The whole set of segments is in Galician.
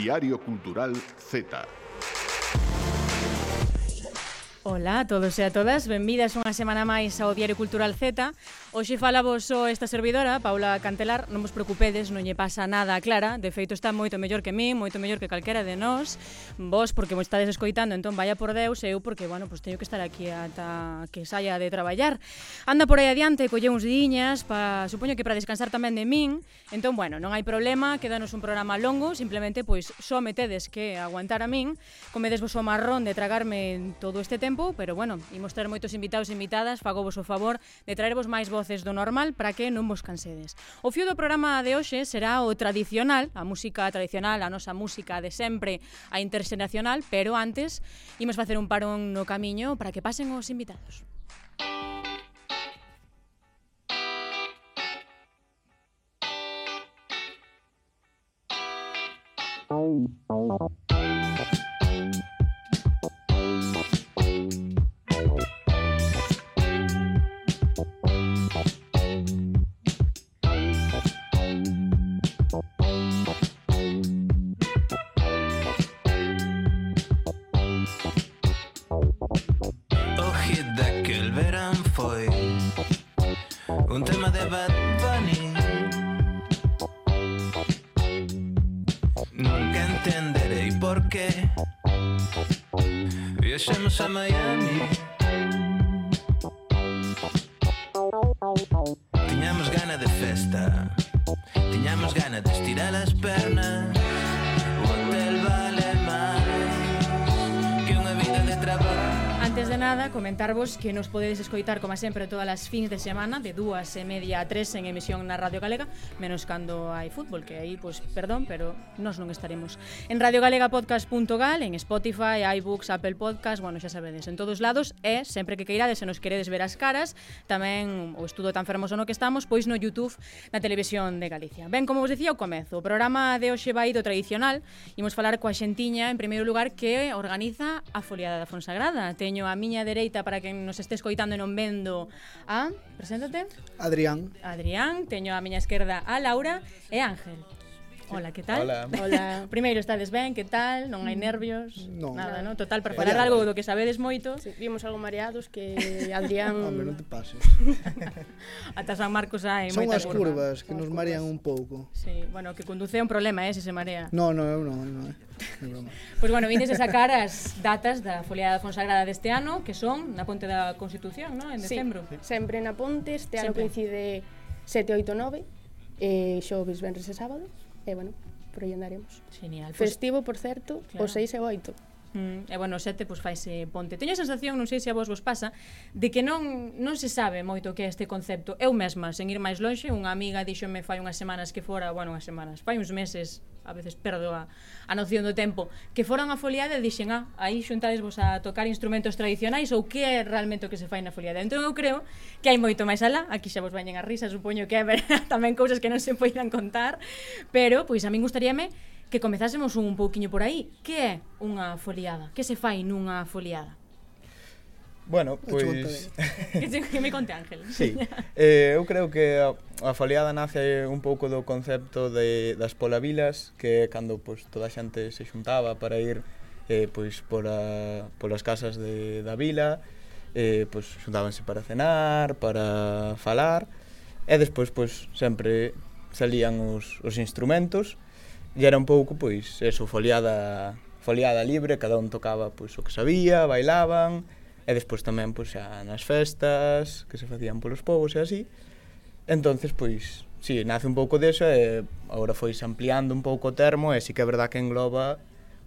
Diario Cultural Z. Ola a todos e a todas, benvidas unha semana máis ao Diario Cultural Z. Hoxe fala vos só esta servidora, Paula Cantelar, non vos preocupedes, non lle pasa nada a Clara, de feito está moito mellor que mí, moito mellor que calquera de nós, vos porque vos estades escoitando, entón vaya por Deus, eu porque, bueno, pues teño que estar aquí ata que saia de traballar. Anda por aí adiante, colle uns diñas, pa, supoño que para descansar tamén de min, entón, bueno, non hai problema, quedanos un programa longo, simplemente, pois, só metedes que aguantar a min, comedes vos o marrón de tragarme todo este tempo, Pero bueno, imos ter moitos invitados e invitadas, fagovos o favor de traervos máis voces do normal para que non vos cansedes. O fio do programa de hoxe será o tradicional, a música tradicional, a nosa música de sempre, a interxeracional, pero antes imos facer un parón no camiño para que pasen os invitados. Oh, oh. nunca entenderei porquê. Viajamos a Miami. Tiñamos gana de festa, tiñamos gana de estirar as pernas. antes de nada, comentarvos que nos podedes escoitar, como sempre, todas as fins de semana, de dúas e media a tres en emisión na Radio Galega, menos cando hai fútbol, que aí, pois, pues, perdón, pero nos non estaremos. En radiogalegapodcast.gal, en Spotify, iBooks, Apple Podcast, bueno, xa sabedes, en todos lados, e sempre que queirades se nos queredes ver as caras, tamén o estudo tan fermoso no que estamos, pois no YouTube na Televisión de Galicia. Ben, como vos dicía ao comezo, o programa de hoxe vai do tradicional, imos falar coa xentiña, en primeiro lugar, que organiza a foliada da Fonsagrada. Teño a miña dereita para quen nos este escoitando e non vendo a, preséntate. Adrián. Adrián, teño a miña esquerda a Laura e Ángel. Hola, que tal? Hola. Hola. Primeiro, estades ben, que tal? Non hai mm. nervios? Non. Nada, non? Total, para falar algo do que sabedes moito. Sí, vimos algo mareados que Adrián... Hombre, non te pases. Ata San Marcos hai Son moita curva. Son as curvas que nos marean un pouco. Sí, bueno, que conduce é un problema, eh, se se marea. No, no, eu non, non, eh. Pois pues bueno, vindes a sacar as datas da foliada Fonsagrada deste ano, que son na Ponte da Constitución, non? En decembro. Sí, sempre na Ponte, este ano sempre. coincide 7, 8, 9, eh, xoves, venres e sábado. E, bueno, por aí andaremos. Genial. Pues, Festivo, por certo, claro. o 6 e 8. Mm, e bueno, o sete pois faise ponte. Teño a sensación, non sei se a vos vos pasa, de que non non se sabe moito que é este concepto. Eu mesma, sen ir máis lonxe, unha amiga díxome fai unhas semanas que fora, bueno, unhas semanas, fai uns meses a veces perdo a, a noción do tempo, que foron a foliada e dixen, ah, aí xuntadesvos a tocar instrumentos tradicionais ou que é realmente o que se fai na foliada. Entón eu creo que hai moito máis alá, aquí xa vos veñen a risa, supoño que haberá tamén cousas que non se poidan contar, pero pois a min gustaríame que comezásemos un pouquiño por aí. Que é unha foliada? Que se fai nunha foliada? Bueno, pois... que me conte Ángel. Sí, eh, eu creo que a, a foliada nace un pouco do concepto de, das polavilas, que é cando pois, toda a xente se xuntaba para ir eh, pois, pola, polas casas de, da vila, eh, pois, xuntábanse para cenar, para falar, e despois pois, sempre salían os, os instrumentos, e era un pouco, pois, eso, foliada, foliada libre, cada un tocaba pois, o que sabía, bailaban, E despois tamén pois, xa nas festas que se facían polos povos e así. Entonces, pois, sí, nace un pouco deso e agora foi ampliando un pouco o termo e si que é verdad que engloba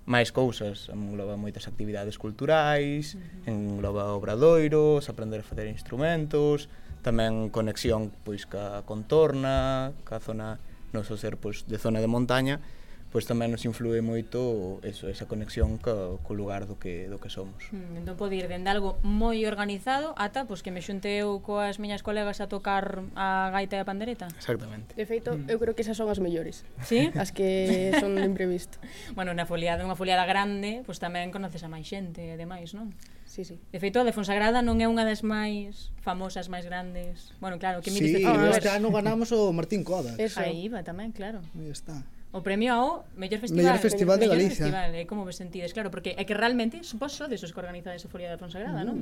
máis cousas, engloba moitas actividades culturais, uh -huh. engloba obradoiros, aprender a facer instrumentos, tamén conexión pois ca contorna, ca zona, non so ser pois de zona de montaña, pois tamén nos influe moito eso, esa conexión co, co lugar do que do que somos. Mm, entón pode ir dende algo moi organizado ata pois que me xunte eu coas miñas colegas a tocar a gaita e a pandereta. Exactamente. De feito, mm. eu creo que esas son as mellores. Sí? As que son de imprevisto. bueno, unha foliada, unha foliada grande, pois tamén conoces a máis xente e demais, non? Sí, sí. De feito, a de Fonsagrada non é unha das máis famosas, máis grandes. Bueno, claro, que mires sí, de Fonsagrada. este ano ganamos o Martín Coda. Eso. Aí iba tamén, claro. Aí está. O premio ao mellor festival, mellor festival de Galicia. Festival, eh, como vos sentides, claro, porque é que realmente supos sodes os que organizades a Folia da Fonsagrada, mm. non?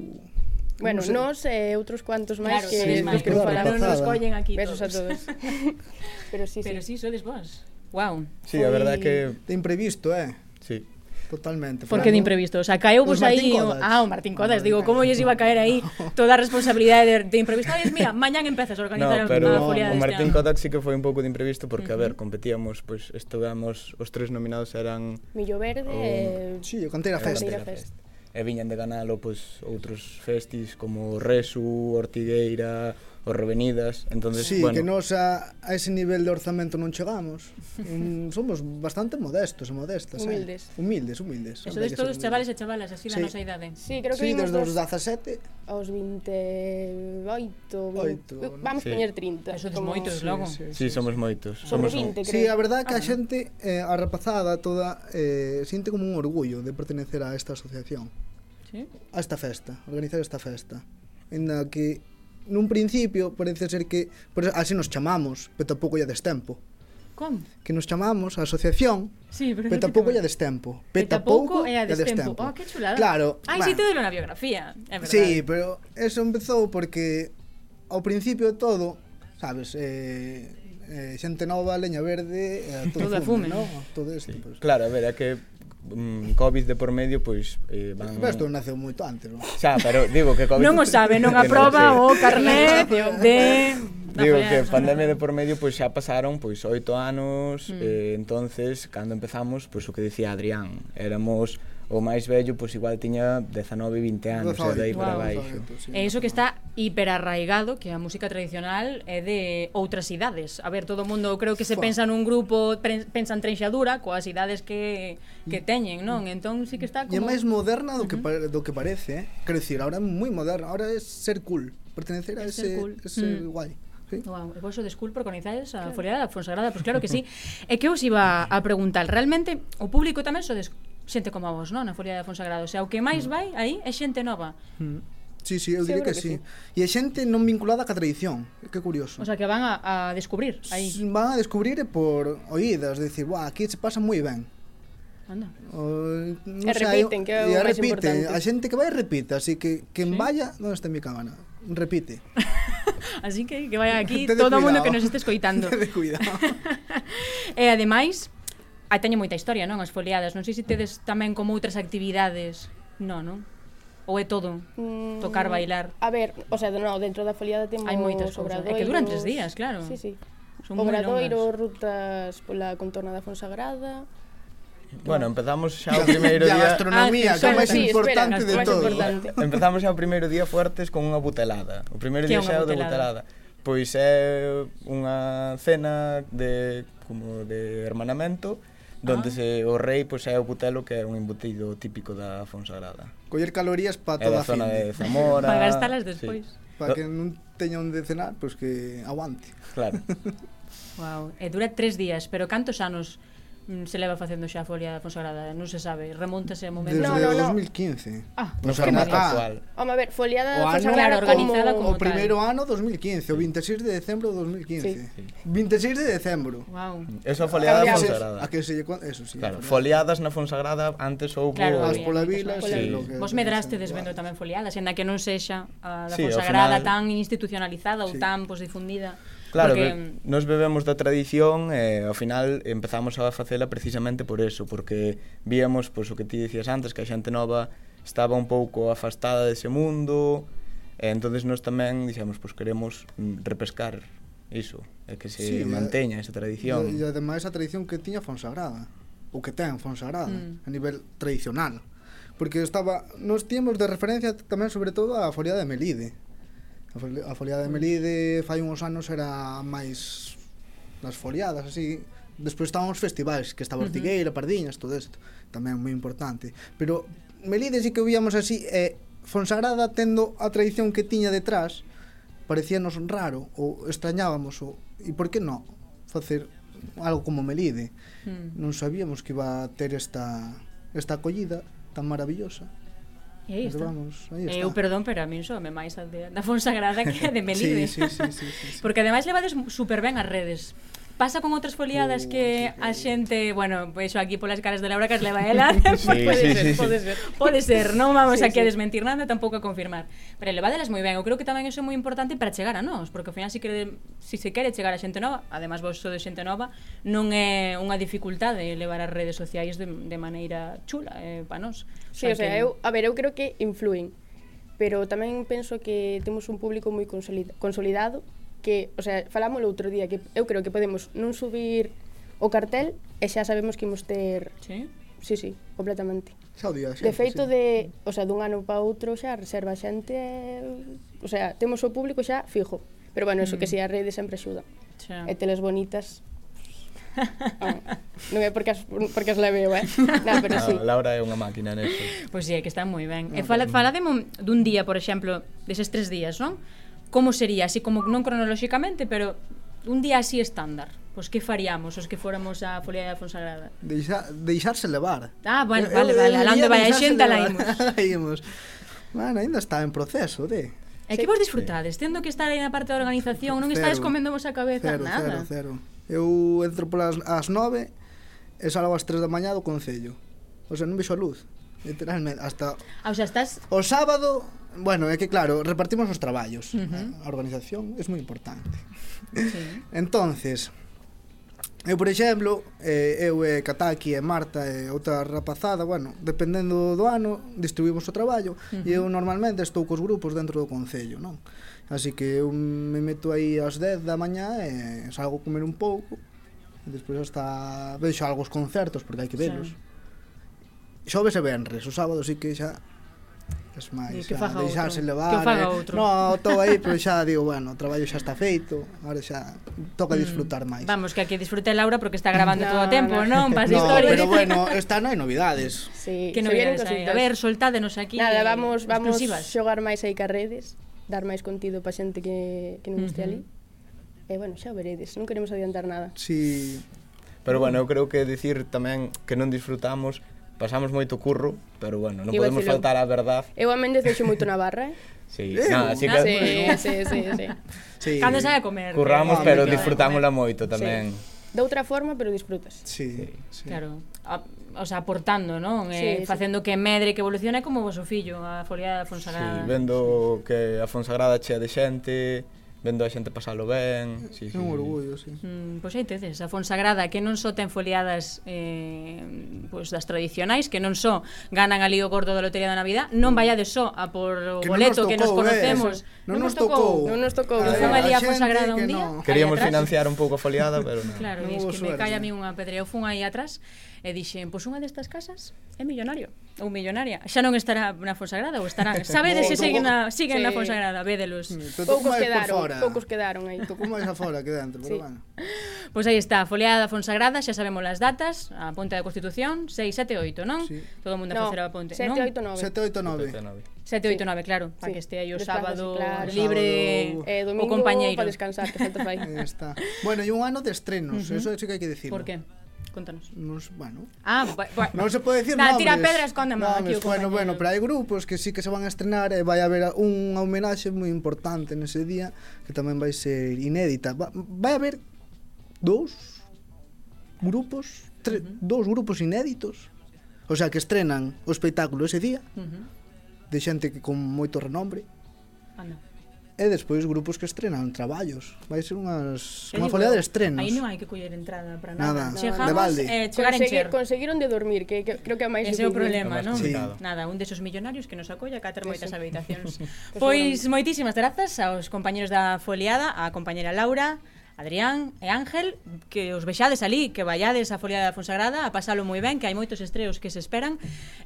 Bueno, no nos e eh, outros cuantos máis claro, que sí, máis que claro, nos collen aquí Besos todos. a todos. Pero sí, Pero sí. Pero sí, sodes vos. Wow. Sí, Foi... a verdade que de imprevisto, eh. Totalmente. Porque de imprevisto, o sea, caeu vos aí o, ah, o Martín Codas, digo, como lles iba a caer aí toda a responsabilidade de, de imprevisto? Ay, mira, mañán empezas a organizar no, pero a Furia no, o Martín este Codas sí que foi un pouco de imprevisto porque uh -huh. a ver, competíamos, pois pues, estuvamos os tres nominados eran Millo Verde o, eh, sí, o Canteira Fest. Canteira Fest. E viñan de ganalo pois outros festis como Resu, Ortigueira, os revenidas entonces sí, bueno. que nos a, a ese nivel de orzamento non chegamos. Um, somos bastante modestos e modestas humildes eh? humildes, humildes eso de todos chavales e chavalas así sí. da nosa idade. Sí, creo que sí, desde os 17 aos 28 20... Oito, eh, vamos sí. poñer 30 eso como... moitos logo. sí, sí, sí, sí, somos moitos somos 20 creo sí, a verdade que ah, a xente eh, a rapazada toda eh, siente como un orgullo de pertenecer a esta asociación. ¿Sí? a esta festa organizar esta festa en la que nun principio parece ser que por así nos chamamos, pero tampouco lle destempo. Com? Que nos chamamos a asociación, sí, pero, pero tampouco lle destempo. Pero tampouco é a destempo. Oh, ah, que chulada. Claro. Ah, Ai, bueno. sitio de na biografía, é verdade. Sí, pero eso empezou porque ao principio todo, sabes, eh, eh, xente nova, leña verde, eh, todo, todo fume, fume, ¿no? Todo isto. sí. pues. Claro, a ver, é que mm, Covid de por medio, pois eh, van... Pero isto naceu moito antes, non? Xa, pero digo que Covid... Non o sabe, non aproba o carné de... Digo que pandemia de por medio, pois xa pasaron pois oito anos, mm. eh, entonces, cando empezamos, pois o que dicía Adrián, éramos o máis vello pois igual tiña 19, 20 anos, e de aí para wow, baixo. É e iso que está hiperarraigado, que a música tradicional é de outras idades. A ver, todo o mundo creo que se Fua. pensa nun grupo, pensan Trenxadura coas idades que que teñen, non? Entón sí que está como E é máis moderna do que uh -huh. do que parece, eh? Quero dicir, ahora é moi moderna, ahora é ser cool, pertenecer a ese cool. ese mm. guai. Sí. Wow, eu vos descul por coñecedes a claro. Foliada da Fonsagrada, pois pues claro que sí. é que os iba a preguntar, realmente o público tamén so descul xente como a vos, non? Na Folia da Fonsagrado. O sea, o que máis mm. vai aí é xente nova. Mm. Sí, sí, eu diría que, que sí. sí. E a xente non vinculada ca tradición. Que curioso. O sea, que van a, a descubrir aí. Van a descubrir por oídas, decir, "Buah, aquí se pasa moi ben." Anda. O, non e sei, repiten, que é o máis repite, importante. A xente que vai repite, así que quen sí. vaya, onde está mi cámara? Repite. así que que vaya aquí todo o mundo que nos este escoitando. Tede cuidado. e ademais, Aí teño moita historia, non? As foliadas. Non sei se tedes tamén como outras actividades. Non, non? Ou é todo? Mm, Tocar, bailar? A ver, o sea, no, dentro da foliada temos Hai moitas cousas. É que duran tres días, claro. Sí, sí. Son obradoiro, rutas pola contorna da Fonsagrada. Bueno, empezamos xa o primeiro día... A gastronomía, ah, que é máis sí, importante espera, de todo. Importante. Empezamos xa o primeiro día fuertes con unha butelada. O primeiro día xa é o de butelada. Pois é unha cena de como de hermanamento donde ah. se, o rei pois, é o butelo que é un embutido típico da Fonsagrada. Coller calorías para toda a fin. zona de Zamora. para gastalas despois. Sí. Para que non teña onde cenar, pois que aguante. Claro. wow. E dura tres días, pero cantos anos Mm, se leva facendo xa a folia Fonsagrada, non se sabe, remontase a momento. Desde no, no, no. 2015. Ah, no que me actual. Home, a ver, foliada o ano, Fonsagrada organizada como, como o primeiro ano 2015, o 26 de decembro de 2015. Sí. sí. 26 de decembro. Wow. Eso foliada da Fonsagrada. A que se lle eso sí. Claro, foliadas na Fonsagrada antes houbo claro, as pola vila, sí. lo que Vos medraste desvendo tamén foliadas, en que non sexa a da sí, Fonsagrada final... tan institucionalizada ou sí. tan pois, difundida. Claro, porque... be nos bebemos da tradición e eh, ao final empezamos a facela precisamente por eso, porque víamos pois, o que ti dicías antes, que a xente nova estaba un pouco afastada dese mundo, e entonces nós tamén dixemos, pois queremos mm, repescar iso, é que se sí, manteña esa tradición. E, e ademais a tradición que tiña Fonsagrada, o que ten Fonsagrada, mm. a nivel tradicional. Porque estaba, nos tiemos de referencia tamén sobre todo a Folia de Melide, A foliada de Melide fai uns anos era máis nas foliadas, así. Despois estaban os festivais, que estaba Ortigueira, uh -huh. Pardiñas, todo isto. Tamén moi importante. Pero Melide sí que o víamos así, e eh, Fonsagrada tendo a tradición que tiña detrás, parecíanos raro, ou extrañábamos, o, e por que non facer algo como Melide? Mm. Non sabíamos que iba a ter esta, esta acollida tan maravillosa. E aí está. Vamos, aí eh, está. Eu, perdón, pero a min soame máis a de, da Fonsagrada que a de Melide. sí, sí, sí, sí, sí, sí. Porque ademais levades super ben as redes. Pasa con outras foliadas uh, que oh, a xente, bueno, pois aquí polas caras de Laura que as leva ela, sí, pode, sí, ser, sí, pode ser, pode ser, non vamos sí, aquí sí. a desmentir nada, tampouco a confirmar. Pero levadelas moi ben, eu creo que tamén iso é moi importante para chegar a nós, porque ao final se si quere, si se quere chegar a xente nova, además vos sodes xente nova, non é unha dificultade levar as redes sociais de, de maneira chula eh, para nós. Sí, o sea, que... eu, a ver, eu creo que influen, pero tamén penso que temos un público moi consolidado que, o sea, falamos outro día que eu creo que podemos non subir o cartel e xa sabemos que imos ter Sí? Sí, sí, completamente. Xa o día, xa. De feito sí. de, o sea, dun ano para outro xa reserva xente, o sea, temos o público xa fijo. Pero bueno, eso mm. que si a rede sempre axuda. Xa. E teles bonitas Ah, non é porque as, porque as leveu, eh? Non, pero sí. Ah, Laura é unha máquina neso. Pois pues sí, é que está moi ben. No, e fala, fala de mon, dun día, por exemplo, deses tres días, non? como sería, así como non cronolóxicamente, pero un día así estándar. Pois que faríamos os que fóramos a Folia de Fonsagrada? Deixa, deixarse levar. Ah, bueno, vale, vale, vale. Alando vai a xente, la imos. imos. Bueno, ainda está en proceso, de. É que vos disfrutades? Tendo que estar aí na parte da organización, non estades comendovos a cabeza, cero, nada. Cero, cero. Eu entro polas as 9 e salgo ás 3 da mañá do Concello. O sea, non vexo a luz. Literalmente, hasta... Ah, o sea, estás... O sábado, bueno, é que claro, repartimos os traballos. Uh -huh. A organización é moi importante. Sí. Entonces, eu, por exemplo, eh, eu e Kataki e Marta e outra rapazada, bueno, dependendo do ano, distribuímos o traballo uh -huh. e eu normalmente estou cos grupos dentro do concello, non? Así que eu me meto aí ás 10 da mañá e salgo a comer un pouco e despois hasta vexo algos concertos porque hai que velos. Sí xoves e venres, o sábado sí que xa es máis, que faga deixarse eh. outro. levar. Que faga outro. Eh? No, estou aí, pero xa digo, bueno, o traballo xa está feito, agora xa toca mm. disfrutar máis. Vamos, que aquí disfrute Laura porque está grabando no, todo o tempo, non? Pas no, historias. pero bueno, esta non hai novidades. Sí, que novidades hai? A ver, soltádenos aquí. Nada, vamos, vamos exclusivas. xogar máis aí que redes, dar máis contido pa xente que, que non este uh -huh. ali. E bueno, xa o veredes, non queremos adiantar nada. Sí. Pero bueno, eu creo que decir tamén que non disfrutamos pasamos moito curro, pero bueno, non Iba podemos decirlo. faltar a verdad. Eu a Méndez deixo moito na barra, eh? Sí, eh, nada, así que... Sí, sí, sí, sí. sí. Cando sabe comer. Curramos, eh, pero disfrutámola moito tamén. Sí. De outra forma, pero disfrutas. Sí, sí. Claro. A, o sea, aportando, non? Eh, sí, eh, sí. facendo que medre, que evolucione como vos o fillo, a folia da Fonsagrada. Sí, vendo que a Fonsagrada chea de xente, vendo a xente pasalo ben. Sí, sí, é un orgullo, sí. Mm, pois aí tedes, a Fonsagrada que non só ten foliadas eh, pois das tradicionais, que non só ganan ali o gordo da lotería da Navidad, non vaiades só a por o boleto que nos, tocou, que nos conocemos. Eh, non, non nos tocou. Non nos tocou. Non fun ali a Fonsagrada un día. No. Queríamos financiar un pouco a foliada, pero non. Claro, no, es que suerte. me cae a mí unha pedreira Eu fun aí atrás e dixen, pois unha destas casas é millonario ou millonaria, xa non estará na Fonsagrada ou estará, sabedes se siguen na, siguen sí. na Fonsagrada, védelos. Mm, poucos quedaron, poucos quedaron aí. Tocou máis afora que dentro, sí. pero bueno. Pois aí está, foliada da Fonsagrada, xa sabemos as datas, a Ponte da Constitución, 6, 7, 8, non? Sí. Todo o mundo no, a facer a Ponte, 7, non? 8, 9. 7, 8, 9. 7, 8, 9, claro, sí. para que este aí o sábado claro. libre sábado, eh, domingo, o compañeiro. para descansar, que falta fai. está. Bueno, e un ano de estrenos, uh -huh. eso é que hai que decirlo. Por que? Contanos. Nos, bueno. Ah, bueno. Non se pode dicir nah, nombres. tira pedra, escóndeme no, aquí o Bueno, bueno, pero hai grupos que sí que se van a estrenar e vai haber unha homenaxe moi importante nese día que tamén vai ser inédita. Va, vai haber dous grupos, tre, uh -huh. dous grupos inéditos. O sea, que estrenan o espectáculo ese día. Uh -huh. De xente que con moito renombre. Anda e despois grupos que estrenan traballos. Vai ser unhas unha folea de estrenos. Aí non hai que coller entrada para nada. nada. Chegamos eh, chegar Consegui, conseguiron de dormir, que, que creo que é máis Ese é o problema, non? Sí. Nada, un desos millonarios que nos acolla a ter moitas habitacións. pois moitísimas grazas aos compañeros da foliada, a compañera Laura, Adrián e Ángel, que os vexades ali, que vaiades a Folia da Fonsagrada a pasalo moi ben, que hai moitos estreos que se esperan,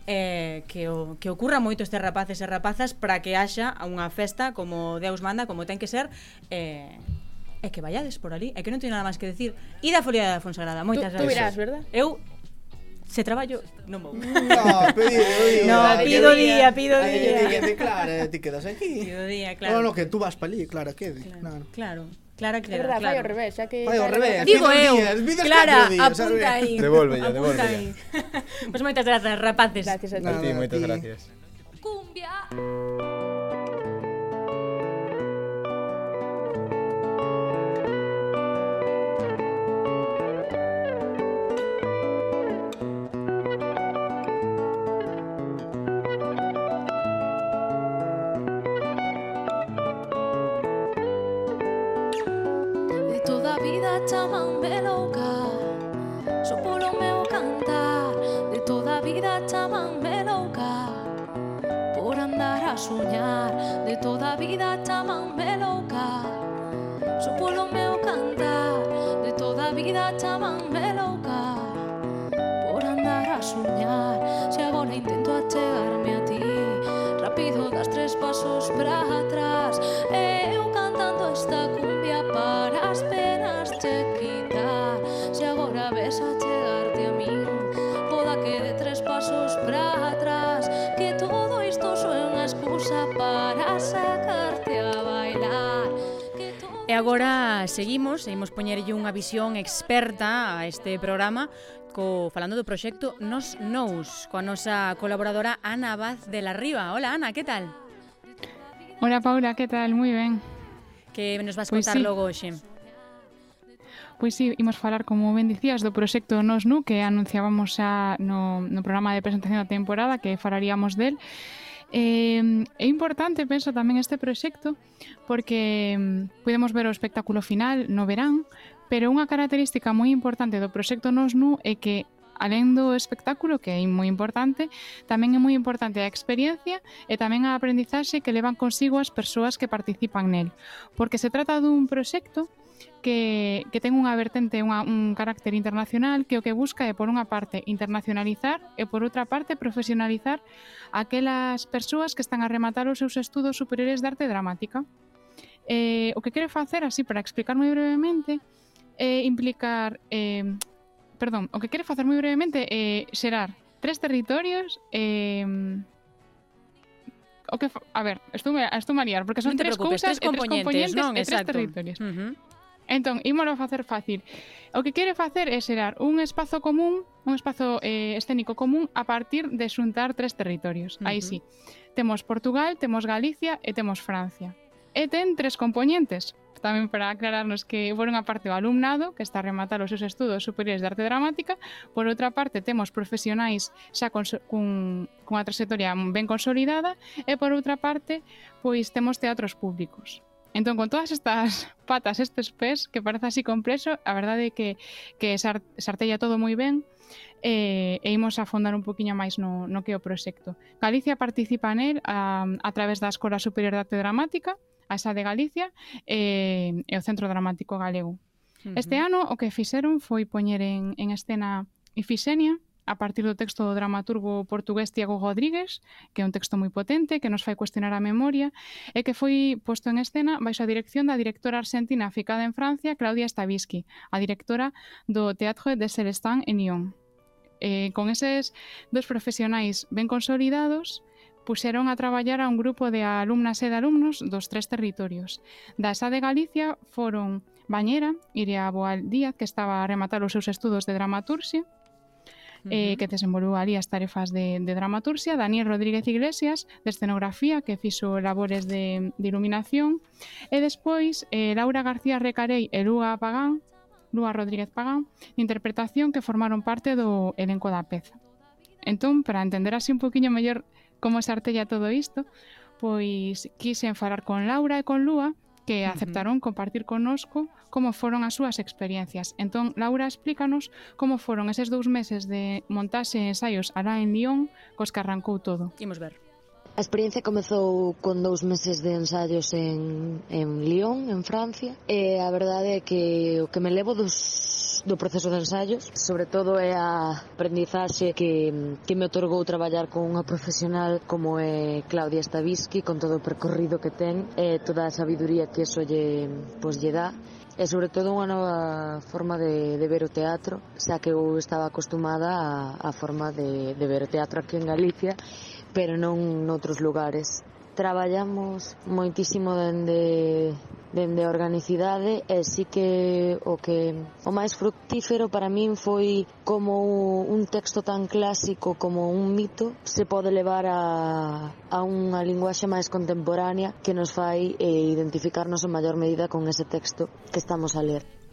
eh, que, o, que ocurra moito estes rapaces e rapazas para que haxa unha festa como Deus manda, como ten que ser, eh, e que vaiades por ali, e que non teño nada máis que decir. Ida a Folia da Fonsagrada, moitas tú, gracias. Tú irás, verdad? Eu se traballo, non vou. No, pido día. No, pido día, pido día. Ti que te, clara, ti quedas aquí. Pido día, claro. No, no, que tú vas para ali, claro, que. Claro. claro. claro. Clara, Clara. Verdad, claro. ao revés, xa que... Fallo revés, Digo eu, días, Clara, días, apunta aí. Devolve, devolve. Pois pues moitas grazas, rapaces. Gracias a ti. No, a ti, moitas gracias. Cumbia. E agora seguimos, seguimos poñerlle unha visión experta a este programa co falando do proxecto Nos Nous, coa nosa colaboradora Ana Abad de la Riva. Hola Ana, que tal? Hola Paula, que tal? Moi ben. Que nos vas pois contar sí. logo hoxe? Pois sí, imos falar, como ben dicías, do proxecto Nos Nu que anunciábamos xa no, no programa de presentación da temporada que falaríamos del Eh, é importante, penso, tamén este proxecto porque podemos ver o espectáculo final no verán, pero unha característica moi importante do proxecto Nos Nu é que alén do espectáculo, que é moi importante, tamén é moi importante a experiencia e tamén a aprendizaxe que levan consigo as persoas que participan nel. Porque se trata dun proxecto que, que ten unha vertente, unha, un carácter internacional que o que busca é, por unha parte, internacionalizar e, por outra parte, profesionalizar aquelas persoas que están a rematar os seus estudos superiores de arte dramática. Eh, o que quere facer, así para explicar moi brevemente, é eh, implicar... Eh, perdón, o que quere facer moi brevemente é eh, xerar tres territorios eh, o que a ver, estou, estou a liar, porque son tres cousas tres componentes, e tres componentes non? e tres Exacto. territorios. Uh -huh. Entón, ímolo facer fácil. O que quere facer é xerar un espazo común, un espazo eh, escénico común a partir de xuntar tres territorios. Uh -huh. Aí sí. Temos Portugal, temos Galicia e temos Francia. E ten tres componentes, tamén para aclararnos que por unha parte o alumnado, que está a rematar os seus estudos superiores de arte dramática, por outra parte temos profesionais xa con, cun, cunha trayectoria ben consolidada, e por outra parte, pois temos teatros públicos. Entón, con todas estas patas, estes pés, que parece así complexo, a verdade é que, que sartella todo moi ben, e, e imos afondar un poquinho máis no, no que é o proxecto. Galicia participa nel a, a través da Escola Superior de Arte Dramática, a esa de Galicia, e, e o Centro Dramático Galego. Este ano o que fixeron foi poñer en, en escena Ifixenia, a partir do texto do dramaturgo portugués Tiago Rodríguez, que é un texto moi potente, que nos fai cuestionar a memoria, e que foi posto en escena baixo a dirección da directora argentina ficada en Francia, Claudia Stavisky, a directora do Teatro de Celestin en Lyon. Eh, con eses dos profesionais ben consolidados, puxeron a traballar a un grupo de alumnas e de alumnos dos tres territorios. Da esa de Galicia foron Bañera, Iria Boal Díaz, que estaba a rematar os seus estudos de dramaturxia, uh -huh. eh, que desenvolveu ali as tarefas de, de dramaturxia, Daniel Rodríguez Iglesias, de escenografía, que fixo labores de, de iluminación, e despois eh, Laura García Recarei e Lúa Pagán, Lúa Rodríguez Pagán, de interpretación que formaron parte do elenco da peza. Entón, para entender así un poquinho mellor como se artella todo isto, pois quixen falar con Laura e con Lúa que aceptaron compartir connosco como foron as súas experiencias. Entón, Laura, explícanos como foron eses dous meses de montaxe e ensaios alá en Lyon cos que arrancou todo. Imos ver. A experiencia comezou con dous meses de ensaios en, en Lyon, en Francia, e a verdade é que o que me levo dos do proceso de ensaios. Sobre todo é a aprendizaxe que, que me otorgou traballar con unha profesional como é Claudia Stavisky, con todo o percorrido que ten e toda a sabiduría que eso lle, pois, lle dá e sobre todo unha nova forma de, de ver o teatro, xa que eu estaba acostumada a, a forma de, de ver o teatro aquí en Galicia, pero non noutros lugares. Traballamos moitísimo dende dende a organicidade e sí que o que o máis fructífero para min foi como un texto tan clásico como un mito se pode levar a, a unha linguaxe máis contemporánea que nos fai e identificarnos en maior medida con ese texto que estamos a ler.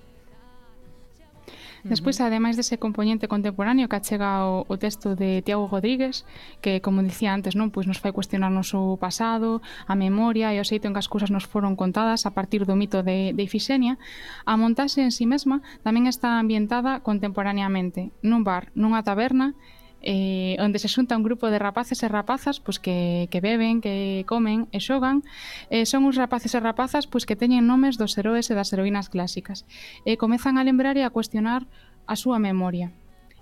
Despois, ademais dese componente contemporáneo que achega o, o texto de Tiago Rodríguez, que, como dicía antes, non pois nos fai cuestionarnos o pasado, a memoria e o xeito en que as cousas nos foron contadas a partir do mito de, de Ifixenia, a montaxe en si sí mesma tamén está ambientada contemporaneamente, nun bar, nunha taberna, eh, onde se xunta un grupo de rapaces e rapazas pois que, que beben, que comen e xogan. Eh, son uns rapaces e rapazas pois que teñen nomes dos heróis e das heroínas clásicas. E eh, comezan a lembrar e a cuestionar a súa memoria.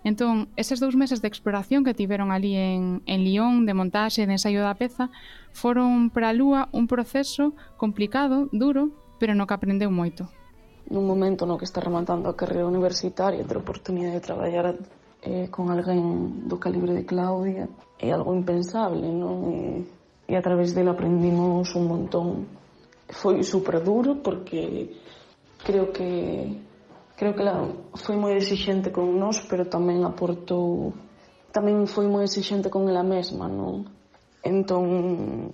Entón, eses dous meses de exploración que tiveron ali en, en Lyon, de montaxe e de ensaio da peza, foron para a Lúa un proceso complicado, duro, pero no que aprendeu moito. Nun momento no que está rematando a carreira universitaria, entre a oportunidade de traballar eh, con alguén do calibre de Claudia é algo impensable, non? E, e a través dela aprendimos un montón. Foi super duro porque creo que creo que ela foi moi exixente con nós, pero tamén aportou tamén foi moi exixente con ela mesma, non? Entón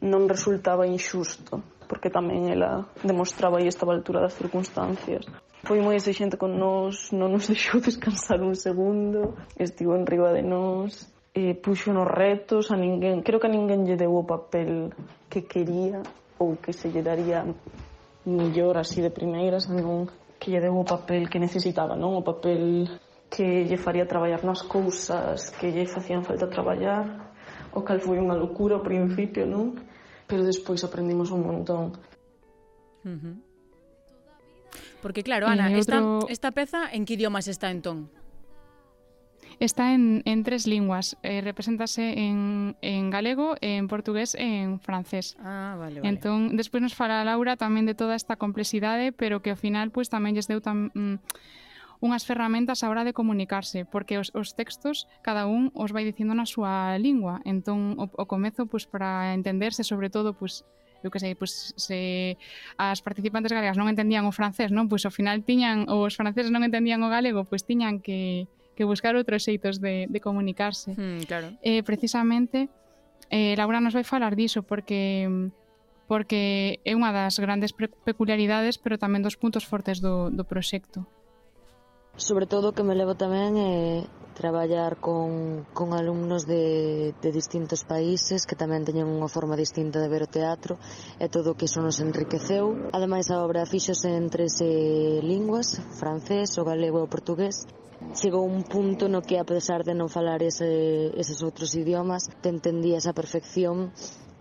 non resultaba injusto porque tamén ela demostraba e estaba a altura das circunstancias. Foi moi exigente con nós, non nos deixou descansar un segundo, estivo enriba de nós, e puxo nos retos a ninguén. Creo que a ninguén lle deu o papel que quería ou que se lle daría millor así de primeiras, non que lle deu o papel que necesitaba, non o papel que lle faría traballar nas cousas que lle facían falta traballar, o cal foi unha locura ao principio, non? Pero despois aprendimos un montón. Uh -huh. Porque claro, Ana, otro... esta, esta peza en que idiomas está entón? Está en, en tres linguas. Eh, represéntase en, en galego, en portugués e en francés. Ah, vale, vale. Entón, despois nos fala Laura tamén de toda esta complexidade, pero que ao final pois tamén lles deu tam, mm, unhas ferramentas á hora de comunicarse, porque os, os textos cada un os vai dicindo na súa lingua. Entón, o, o comezo pois para entenderse, sobre todo, pois eu que sei, pois se as participantes galegas non entendían o francés, non? Pois ao final tiñan os franceses non entendían o galego, pois tiñan que que buscar outros xeitos de, de comunicarse. Mm, claro. Eh, precisamente, eh, Laura nos vai falar diso, porque porque é unha das grandes peculiaridades, pero tamén dos puntos fortes do, do proxecto. Sobre todo o que me levo tamén é traballar con, con alumnos de, de distintos países que tamén teñen unha forma distinta de ver o teatro e todo o que iso nos enriqueceu. Ademais, a obra fixose en tres linguas, francés, o galego e o portugués. Chegou un punto no que, a pesar de non falar ese, eses outros idiomas, te entendía esa perfección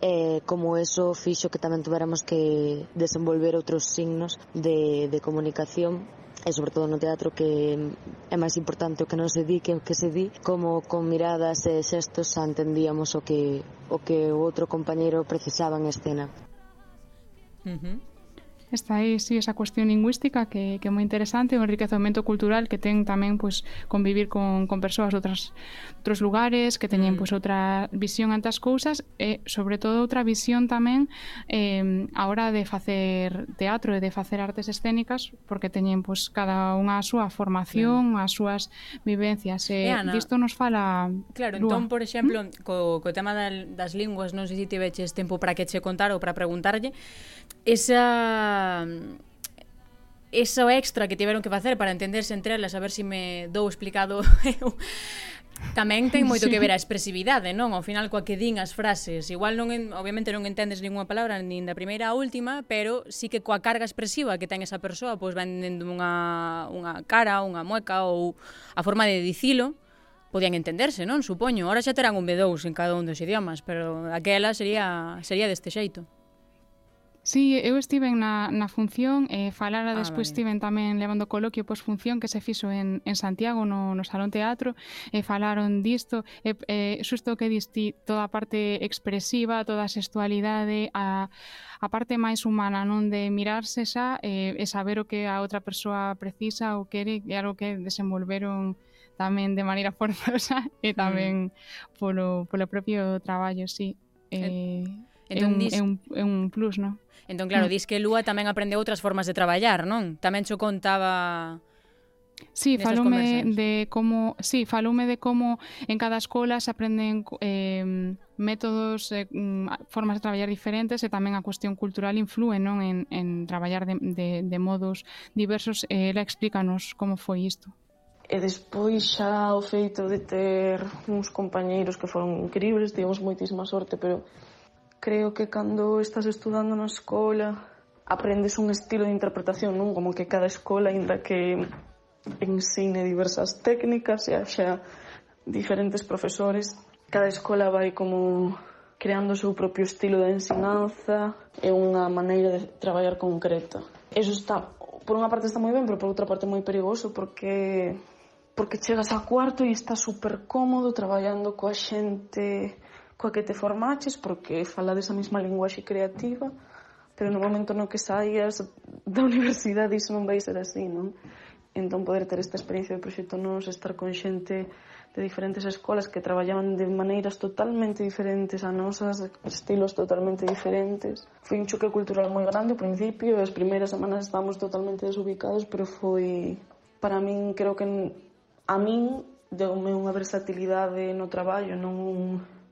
e como eso fixo que tamén tuveramos que desenvolver outros signos de, de comunicación e sobre todo no teatro que é máis importante o que non se di que o que se di como con miradas e xestos entendíamos o que o que o outro compañeiro precisaba en escena. Uh -huh. Está aí, sí, esa cuestión lingüística que, que é moi interesante, o enriquecemento cultural que ten tamén pois convivir con, con persoas de outras, outros lugares, que teñen mm. pois outra visión ante as cousas e, sobre todo, outra visión tamén eh, a hora de facer teatro e de facer artes escénicas, porque teñen pois cada unha a súa formación, mm. as súas vivencias. E, e Ana, disto nos fala... Claro, Lua. entón, por exemplo, ¿Mm? co, co tema das linguas, non sei se tiveches tempo para que che contar ou para preguntarlle, esa eso extra que tiveron que facer para entenderse entre elas, a ver se si me dou explicado eu. Tamén ten moito sí. que ver a expresividade, non? Ao final coa que din as frases. Igual non en, obviamente non entendes ninguna palabra nin da primeira á última, pero sí que coa carga expresiva que ten esa persoa, pois van dendo unha unha cara, unha mueca ou a forma de dicilo, podían entenderse, non? Supoño. Ahora xa terán un B2 en cada un dos idiomas, pero aquela sería sería deste xeito. Sí, eu estive na, na función, eh, falara ah, despois vale. estiven tamén levando coloquio posfunción que se fixo en, en Santiago no, no Salón Teatro, e eh, falaron disto, e eh, eh, xusto que disti toda a parte expresiva, toda a sexualidade, a, a parte máis humana, non de mirarse xa eh, e saber o que a outra persoa precisa ou quere, e algo que desenvolveron tamén de maneira forzosa e mm. tamén mm. polo, polo propio traballo, sí. Eh, Entón, é, un, dis... é, un, é un plus, non? Entón, claro, mm. dis que Lúa tamén aprendeu outras formas de traballar, non? Tamén xo contaba... Sí, falume de como, sí, falume de como en cada escola se aprenden eh, métodos, eh, mm, formas de traballar diferentes e tamén a cuestión cultural influe non en, en traballar de, de, de modos diversos. Eh, ela explícanos como foi isto. E despois xa o feito de ter uns compañeiros que foron increíbles, tivemos moitísima sorte, pero Creo que cando estás estudando na escola aprendes un estilo de interpretación, non? Como que cada escola, ainda que ensine diversas técnicas e haxa diferentes profesores, cada escola vai como creando o seu propio estilo de ensinanza e unha maneira de traballar concreta. Eso está, por unha parte está moi ben, pero por outra parte moi perigoso porque porque chegas a cuarto e estás super cómodo traballando coa xente coa que te formaches, porque falades a mesma linguaxe creativa, pero no momento no que saias da universidade iso non vai ser así, non? Entón poder ter esta experiencia de proxecto nos, estar con xente de diferentes escolas que traballaban de maneiras totalmente diferentes a nosas, estilos totalmente diferentes. Foi un choque cultural moi grande ao principio, as primeiras semanas estábamos totalmente desubicados, pero foi para min, creo que a min deume unha versatilidade no traballo, non un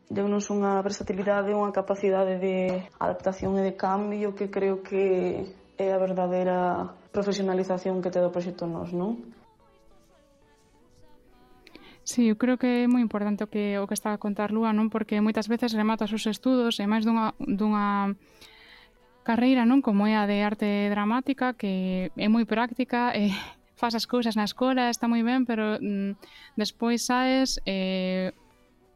deunos unha versatilidade, unha capacidade de adaptación e de cambio que creo que é a verdadeira profesionalización que te do proxecto nos, non? Sí, eu creo que é moi importante o que o que está a contar Lúa, non? Porque moitas veces remata os seus estudos e máis dunha dunha carreira, non, como é a de arte dramática, que é moi práctica e faz as cousas na escola, está moi ben, pero mm, despois saes eh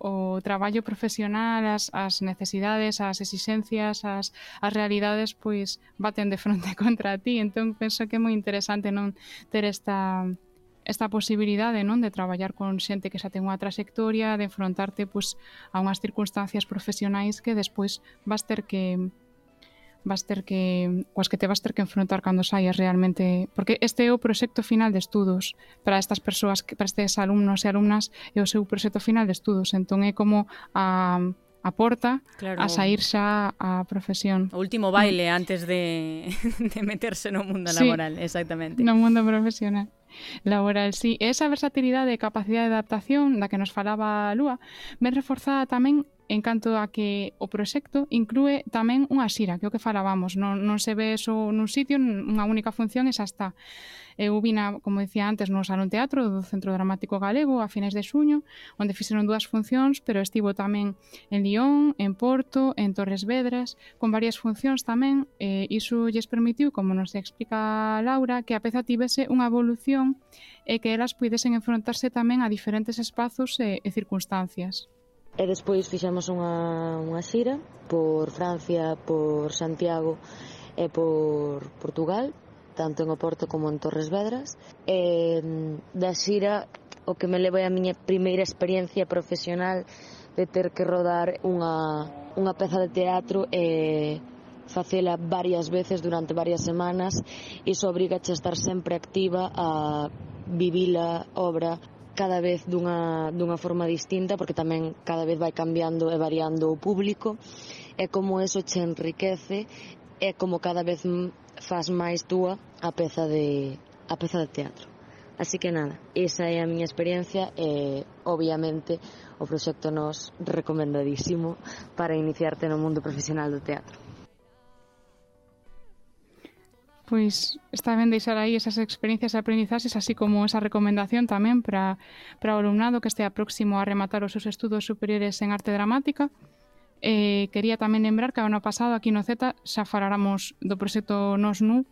o traballo profesional, as, as necesidades, as exixencias, as, as realidades, pois baten de fronte contra ti. Entón, penso que é moi interesante non ter esta esta posibilidade non de traballar con xente que xa ten unha trayectoria, de enfrontarte pois, a unhas circunstancias profesionais que despois vas ter que vas ter que coas que te vas ter que enfrontar cando saias realmente, porque este é o proxecto final de estudos para estas persoas, para estes alumnos e alumnas é o seu proxecto final de estudos, entón é como a a porta claro. a sair xa a profesión. O último baile antes de, de meterse no mundo sí, laboral, exactamente. No mundo profesional laboral, sí. Esa versatilidade e capacidade de adaptación da que nos falaba a Lúa ven reforzada tamén en canto a que o proxecto inclúe tamén unha xira, que é o que falábamos, non, non se ve eso nun sitio, unha única función e xa está. Eu vina, como decía antes, no Salón Teatro do Centro Dramático Galego a finais de xuño, onde fixeron dúas funcións, pero estivo tamén en Lión, en Porto, en Torres Vedras, con varias funcións tamén, e iso lles permitiu, como nos explica Laura, que a peza tivese unha evolución e que elas pudesen enfrontarse tamén a diferentes espazos e, e circunstancias. E despois fixemos unha, unha xira por Francia, por Santiago e por Portugal, tanto en Oporto como en Torres Vedras. E mm, da xira o que me leva a miña primeira experiencia profesional de ter que rodar unha, unha peza de teatro e facela varias veces durante varias semanas iso obrigache a estar sempre activa a vivir a obra cada vez dunha, dunha forma distinta porque tamén cada vez vai cambiando e variando o público e como eso che enriquece e como cada vez faz máis túa a peza de, a peza de teatro. Así que nada, esa é a miña experiencia e obviamente o proxecto nos recomendadísimo para iniciarte no mundo profesional do teatro. Pois está ben deixar aí esas experiencias e aprendizaxes, así como esa recomendación tamén para, para o alumnado que estea próximo a rematar os seus estudos superiores en arte dramática. Eh, quería tamén lembrar que ano pasado aquí no Z xa faláramos do proxecto Nos Nu,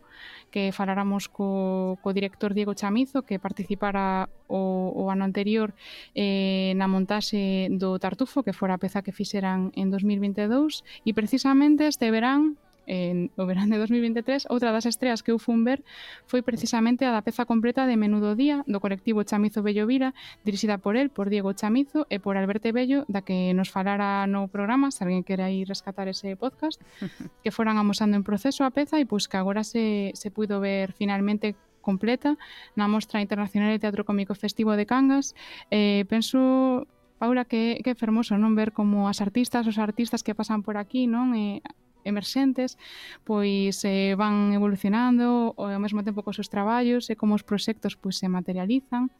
que faláramos co, co director Diego Chamizo, que participara o, o ano anterior eh, na montaxe do Tartufo, que fora a peza que fixeran en 2022, e precisamente este verán en o verán de 2023, outra das estreas que eu fun ver foi precisamente a da peza completa de Menudo Día do colectivo Chamizo Bello Vira, dirixida por el, por Diego Chamizo e por Alberto Bello, da que nos falara no programa, se alguén quere aí rescatar ese podcast, que foran amosando en proceso a peza e pois que agora se, se puido ver finalmente completa na Mostra Internacional de Teatro Cómico Festivo de Cangas. Eh, penso Paula, que, que fermoso non ver como as artistas, os artistas que pasan por aquí, non? E emerxentes, pois eh, van evolucionando ao mesmo tempo cos seus traballos e como os proxectos pois se materializan,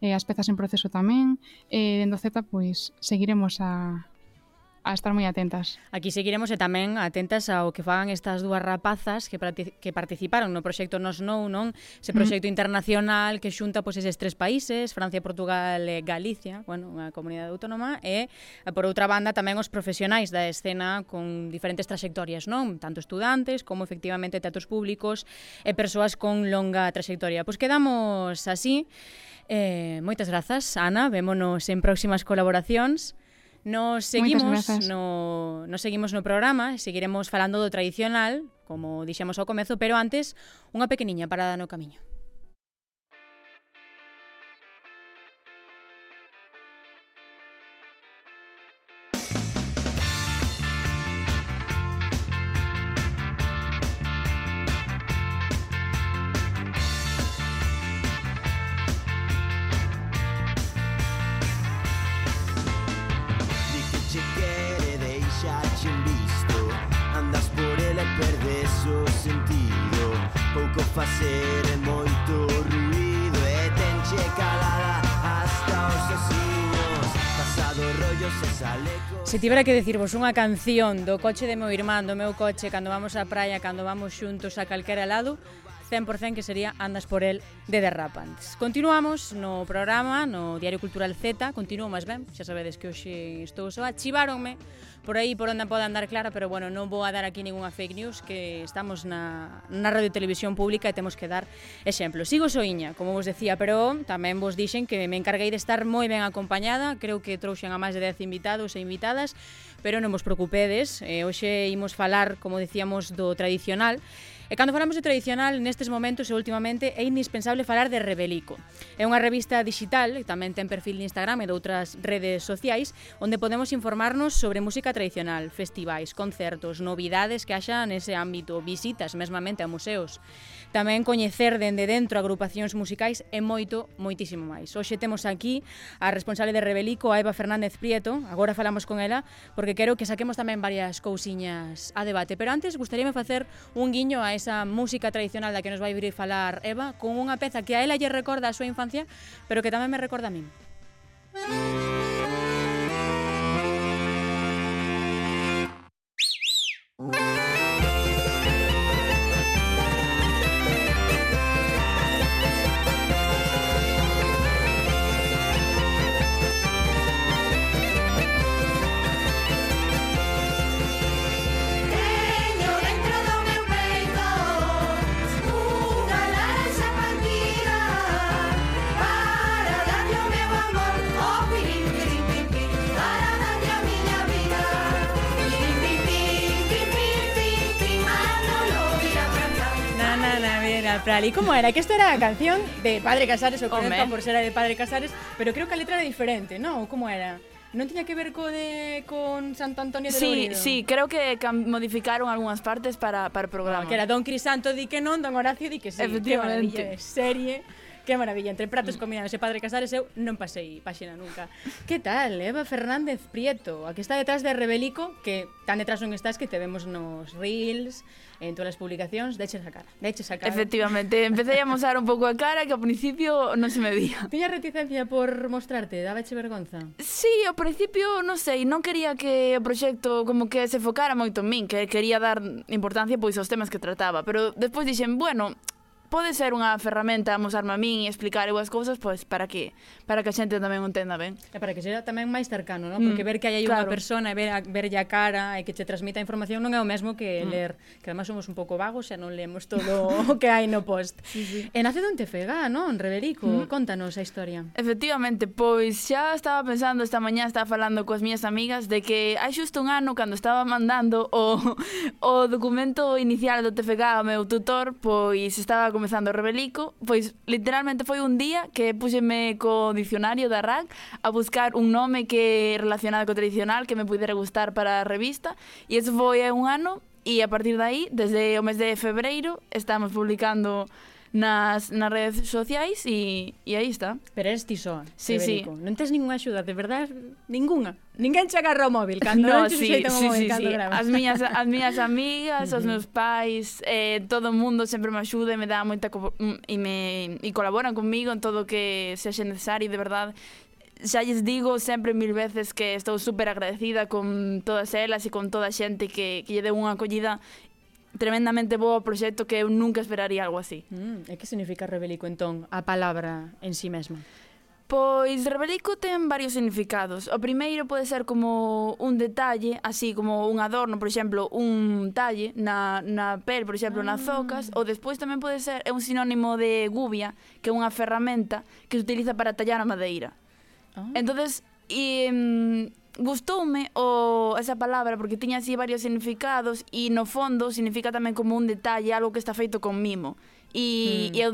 eh, as pezas en proceso tamén, e eh, dentro Z pois seguiremos a, a estar moi atentas. Aquí seguiremos e tamén atentas ao que fagan estas dúas rapazas que que participaron no proxecto Nos Nou, non? Ese proxecto mm. internacional que xunta pois eses tres países, Francia, Portugal e Galicia, bueno, unha comunidade autónoma e eh, por outra banda tamén os profesionais da escena con diferentes trayectorias, non? Tanto estudantes como efectivamente teatros públicos e persoas con longa trayectoria. Pois quedamos así. Eh, moitas grazas, Ana. Vémonos en próximas colaboracións. Nos seguimos no, nos seguimos no programa, seguiremos falando do tradicional, como dixemos ao comezo, pero antes unha pequeniña parada no camiño. Se tivera que decirvos unha canción do coche de meu irmán, do meu coche, cando vamos á praia, cando vamos xuntos a calquera lado, 100% que sería Andas por el de Derrapantes. Continuamos no programa, no Diario Cultural Z, continuo máis ben, xa sabedes que hoxe estou soa, chiváronme por aí por onde pode andar clara, pero bueno, non vou a dar aquí ninguna fake news, que estamos na, na radio televisión pública e temos que dar exemplo. Sigo soiña, como vos decía, pero tamén vos dixen que me encarguei de estar moi ben acompañada, creo que trouxen a máis de 10 invitados e invitadas, pero non vos preocupedes, eh, hoxe imos falar, como decíamos, do tradicional, E cando falamos de tradicional, nestes momentos e últimamente é indispensable falar de Rebelico. É unha revista digital, e tamén ten perfil de Instagram e de outras redes sociais, onde podemos informarnos sobre música tradicional, festivais, concertos, novidades que haxa nese ámbito, visitas mesmamente a museos. Tamén coñecer dende dentro agrupacións musicais e moito, moitísimo máis. Hoxe temos aquí a responsable de Rebelico, a Eva Fernández Prieto. Agora falamos con ela porque quero que saquemos tamén varias cousiñas a debate. Pero antes, gustaríame facer un guiño a esa música tradicional da que nos vai vir falar Eva con unha peza que a ela lle recorda a súa infancia, pero que tamén me recorda a min. Música Mira, Pral. ¿Y cómo era? Que esta era a canción de Padre Casares, ou Home. por ser a de Padre Casares, pero creo que a letra era diferente, non? Como era? Non tiña que ver co de con Santo Antonio de Sí, Lourido? sí, creo que cam- modificaron algunhas partes para, para o programa. Que era Don Crisanto di que non, Don Horacio di que sí. Efectivamente. Que maravilla de serie. Que maravilla, entre pratos, mm. comidas e Padre Casares eu non pasei páxina nunca. Que tal, Eva Fernández Prieto, a que está detrás de Rebelico, que tan detrás non estás que te vemos nos reels, en todas as publicacións, deches a cara. Deches a cara. Efectivamente, empecé a mostrar un pouco a cara que ao principio non se me vía. Tiña reticencia por mostrarte, dabache vergonza? Sí, ao principio, non sei, non quería que o proxecto como que se focara moito en min, que quería dar importancia pois aos temas que trataba, pero despois dixen, bueno, pode ser unha ferramenta a mosarme a min e explicar eu as cousas pois para que para que a xente tamén entenda ben. E para que sexa tamén máis cercano, non? Porque mm, ver que hai claro. unha persona e ver a, verlle a cara e que che transmita a información non é o mesmo que mm. ler, que además somos un pouco vagos e non leemos todo o que hai no post. Sí, sí. E nace dun tefega, non? Reverico, mm. contanos a historia. Efectivamente, pois xa estaba pensando esta mañá, estaba falando coas miñas amigas de que hai xusto un ano cando estaba mandando o, o documento inicial do TFG ao meu tutor, pois estaba comezando o rebelico, pois literalmente foi un día que puxeme co dicionario da RAC a buscar un nome que relacionado co tradicional que me pudera gustar para a revista e eso foi un ano e a partir de aí, desde o mes de febreiro, estamos publicando nas, nas redes sociais e, e aí está. Pero eres ti só, sí, Federico. sí. Non tens ninguna axuda, de verdade, ninguna. Ninguén che agarra o móvil cando no, non sí, sí, móvil, sí, cando sí. Grabas. As miñas, as miñas amigas, os meus pais, eh, todo o mundo sempre me axuda e me dá moita mm, e me e colaboran comigo en todo o que sexa necesario, de verdade xa lles digo sempre mil veces que estou super agradecida con todas elas e con toda a xente que, que lle deu unha acollida tremendamente bo proxecto que eu nunca esperaría algo así. Mm, e que significa rebelico entón, a palabra en sí mesma? Pois rebelico ten varios significados. O primeiro pode ser como un detalle, así como un adorno, por exemplo, un talle na, na pel, por exemplo, ah. nas zocas. Ou despois tamén pode ser é un sinónimo de gubia, que é unha ferramenta que se utiliza para tallar a madeira. Ah. entonces e, gustoume o esa palabra porque tiña así varios significados e no fondo significa tamén como un detalle, algo que está feito con mimo. E, mm. e eu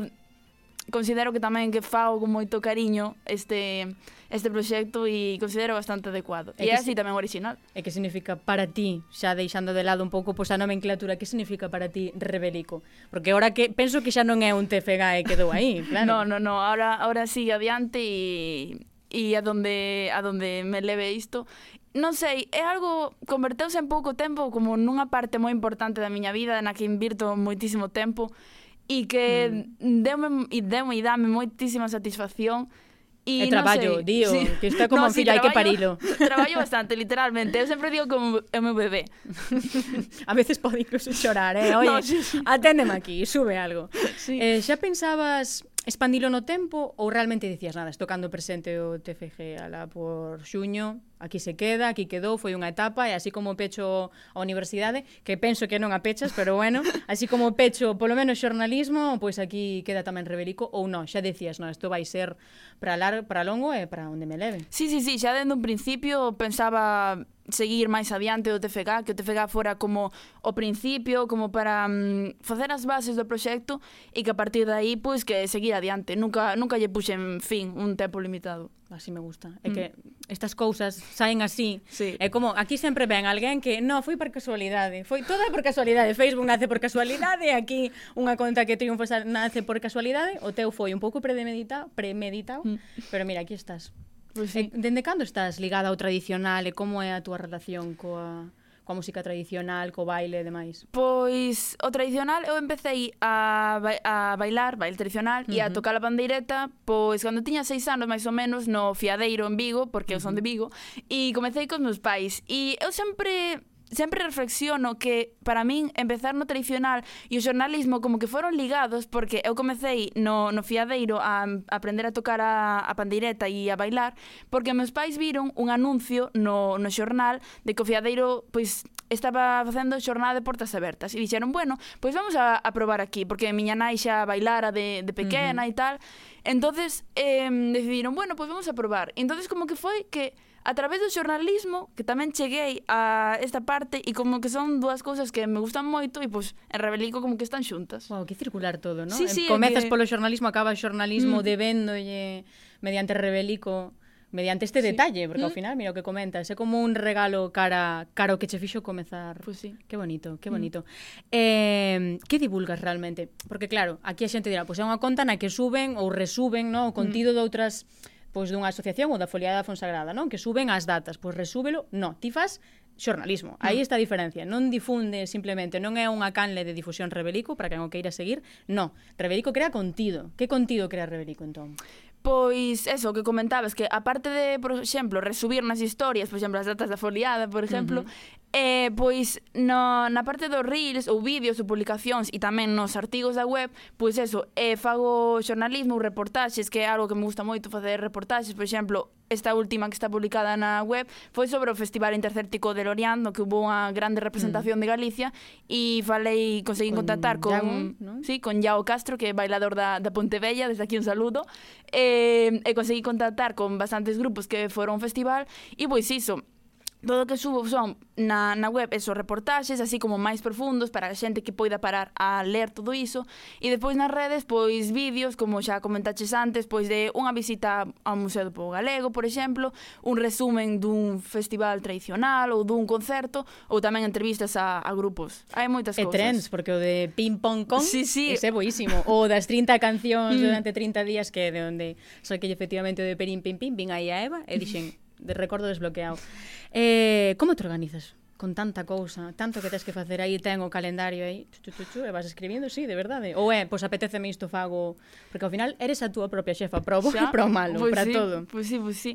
considero que tamén que fago con moito cariño este este proxecto e considero bastante adecuado. E, e así tamén original. E que significa para ti, xa deixando de lado un pouco pois a nomenclatura, que significa para ti rebelico? Porque ahora que penso que xa non é un TFG e quedou aí, claro. no, no, no, ahora ahora sigue adiante e e a donde a donde me leve isto non sei, é algo converteuse en pouco tempo como nunha parte moi importante da miña vida na que invirto moitísimo tempo e que mm. deume e deume e dame moitísima satisfacción E, e traballo, sei, dío, sí. que está como no, fillo, si, hai que parilo. Traballo bastante, literalmente. Eu sempre digo como é o meu bebé. A veces pode incluso chorar, eh? Oye, no, sí, sí. aténdeme aquí, sube algo. Sí. Eh, xa pensabas expandilo no tempo ou realmente dicías nada, estocando presente o TFG ala por xuño, aquí se queda, aquí quedou, foi unha etapa e así como pecho a universidade, que penso que non a pechas, pero bueno, así como pecho polo menos xornalismo, pois aquí queda tamén Rebelico ou non, xa decías, non, isto vai ser para lar, para longo e para onde me leve. Sí, sí, sí, xa dende un principio pensaba seguir máis adiante do TFK, que o TFK fora como o principio, como para mm, facer as bases do proxecto e que a partir de aí pois que seguir adiante, nunca nunca lle puxen fin un tempo limitado. Así me gusta. É mm. que estas cousas saen así. Sí. É como, aquí sempre ven alguén que, no, foi por casualidade. Foi toda por casualidade. Facebook nace por casualidade, aquí unha conta que triunfa nace por casualidade. O teu foi un pouco premeditado, premeditado mm. pero mira, aquí estás. Pues sí. E, dende cando estás ligada ao tradicional e como é a túa relación coa coa música tradicional, co baile e demais? Pois o tradicional eu empecé a, ba a bailar, baile tradicional, uh -huh. e a tocar a pandeireta, pois cando tiña seis anos máis ou menos no Fiadeiro en Vigo, porque uh -huh. eu son de Vigo, e comecei cos meus pais. E eu sempre sempre reflexiono que para min empezar no tradicional e o xornalismo como que foron ligados porque eu comecei no, no fiadeiro a, a aprender a tocar a, a pandeireta e a bailar porque meus pais viron un anuncio no, no xornal de que o fiadeiro pois estaba facendo xornada de portas abertas e dixeron, bueno, pois vamos a, a probar aquí porque miña nai xa bailara de, de pequena uh -huh. e tal entonces eh, decidiron, bueno, pois vamos a probar entonces como que foi que a través do xornalismo, que tamén cheguei a esta parte e como que son dúas cousas que me gustan moito e pois en Rebelico como que están xuntas. Wow, que circular todo, non? Sí, sí, Comezas que... polo xornalismo, acaba o xornalismo mm. debéndolle eh, mediante Rebelico mediante este sí. detalle, porque mm. ao final, mira o que comentas, é como un regalo cara caro que che fixo comezar. Pues sí. Que bonito, que bonito. Mm. Eh, que divulgas realmente? Porque claro, aquí a xente dirá, pois pues é unha conta na que suben ou resuben, no, o contido mm. de outras pois dunha asociación ou da foliada Fonsagrada, non? Que suben as datas, pois resúbelo, no, ti fas xornalismo. Aí está a diferencia. Non difunde simplemente, non é unha canle de difusión Rebelico para quen o queira seguir. No, Rebelico crea contido. Que contido crea Rebelico entón? Pois eso que comentabas que aparte de, por exemplo, resubir nas historias, por exemplo, as datas da foliada, por exemplo, uh -huh. Eh, pois no, na parte dos reels ou vídeos ou publicacións e tamén nos artigos da web, pois eso, eh, fago xornalismo, reportaxes, que é algo que me gusta moito facer reportaxes, por exemplo, esta última que está publicada na web foi sobre o Festival Intercértico de Lorient, no que hubo unha grande representación mm. de Galicia e falei, conseguí con contactar con Yago, ¿no? sí, con Yao Castro, que é bailador da, da Pontebella, desde aquí un saludo. Eh, e conseguí contactar con bastantes grupos que foron ao festival e pois iso, todo o que subo son na, na web esos reportaxes, así como máis profundos para a xente que poida parar a ler todo iso. E depois nas redes, pois vídeos, como xa comentaches antes, pois de unha visita ao Museo do Pobo Galego, por exemplo, un resumen dun festival tradicional ou dun concerto, ou tamén entrevistas a, a grupos. Hai moitas e cousas. E trends, porque o de Ping Pong con sí, sí. é boísimo. O das 30 cancións mm. durante 30 días, que de onde... Só que efectivamente o de Perín Pim Pim, vin aí a Eva e dixen de recordo desbloqueado. Eh, como te organizas? con tanta cousa, tanto que tens que facer aí, ten o calendario aí, chu, chu, chu, chu, e vas escribindo, sí, de verdade. Ou é, pois apeteceme isto fago, porque ao final eres a túa propia xefa, pro bo e pro malo, pois pues para sí, todo. Pois pues sí, pois pues sí.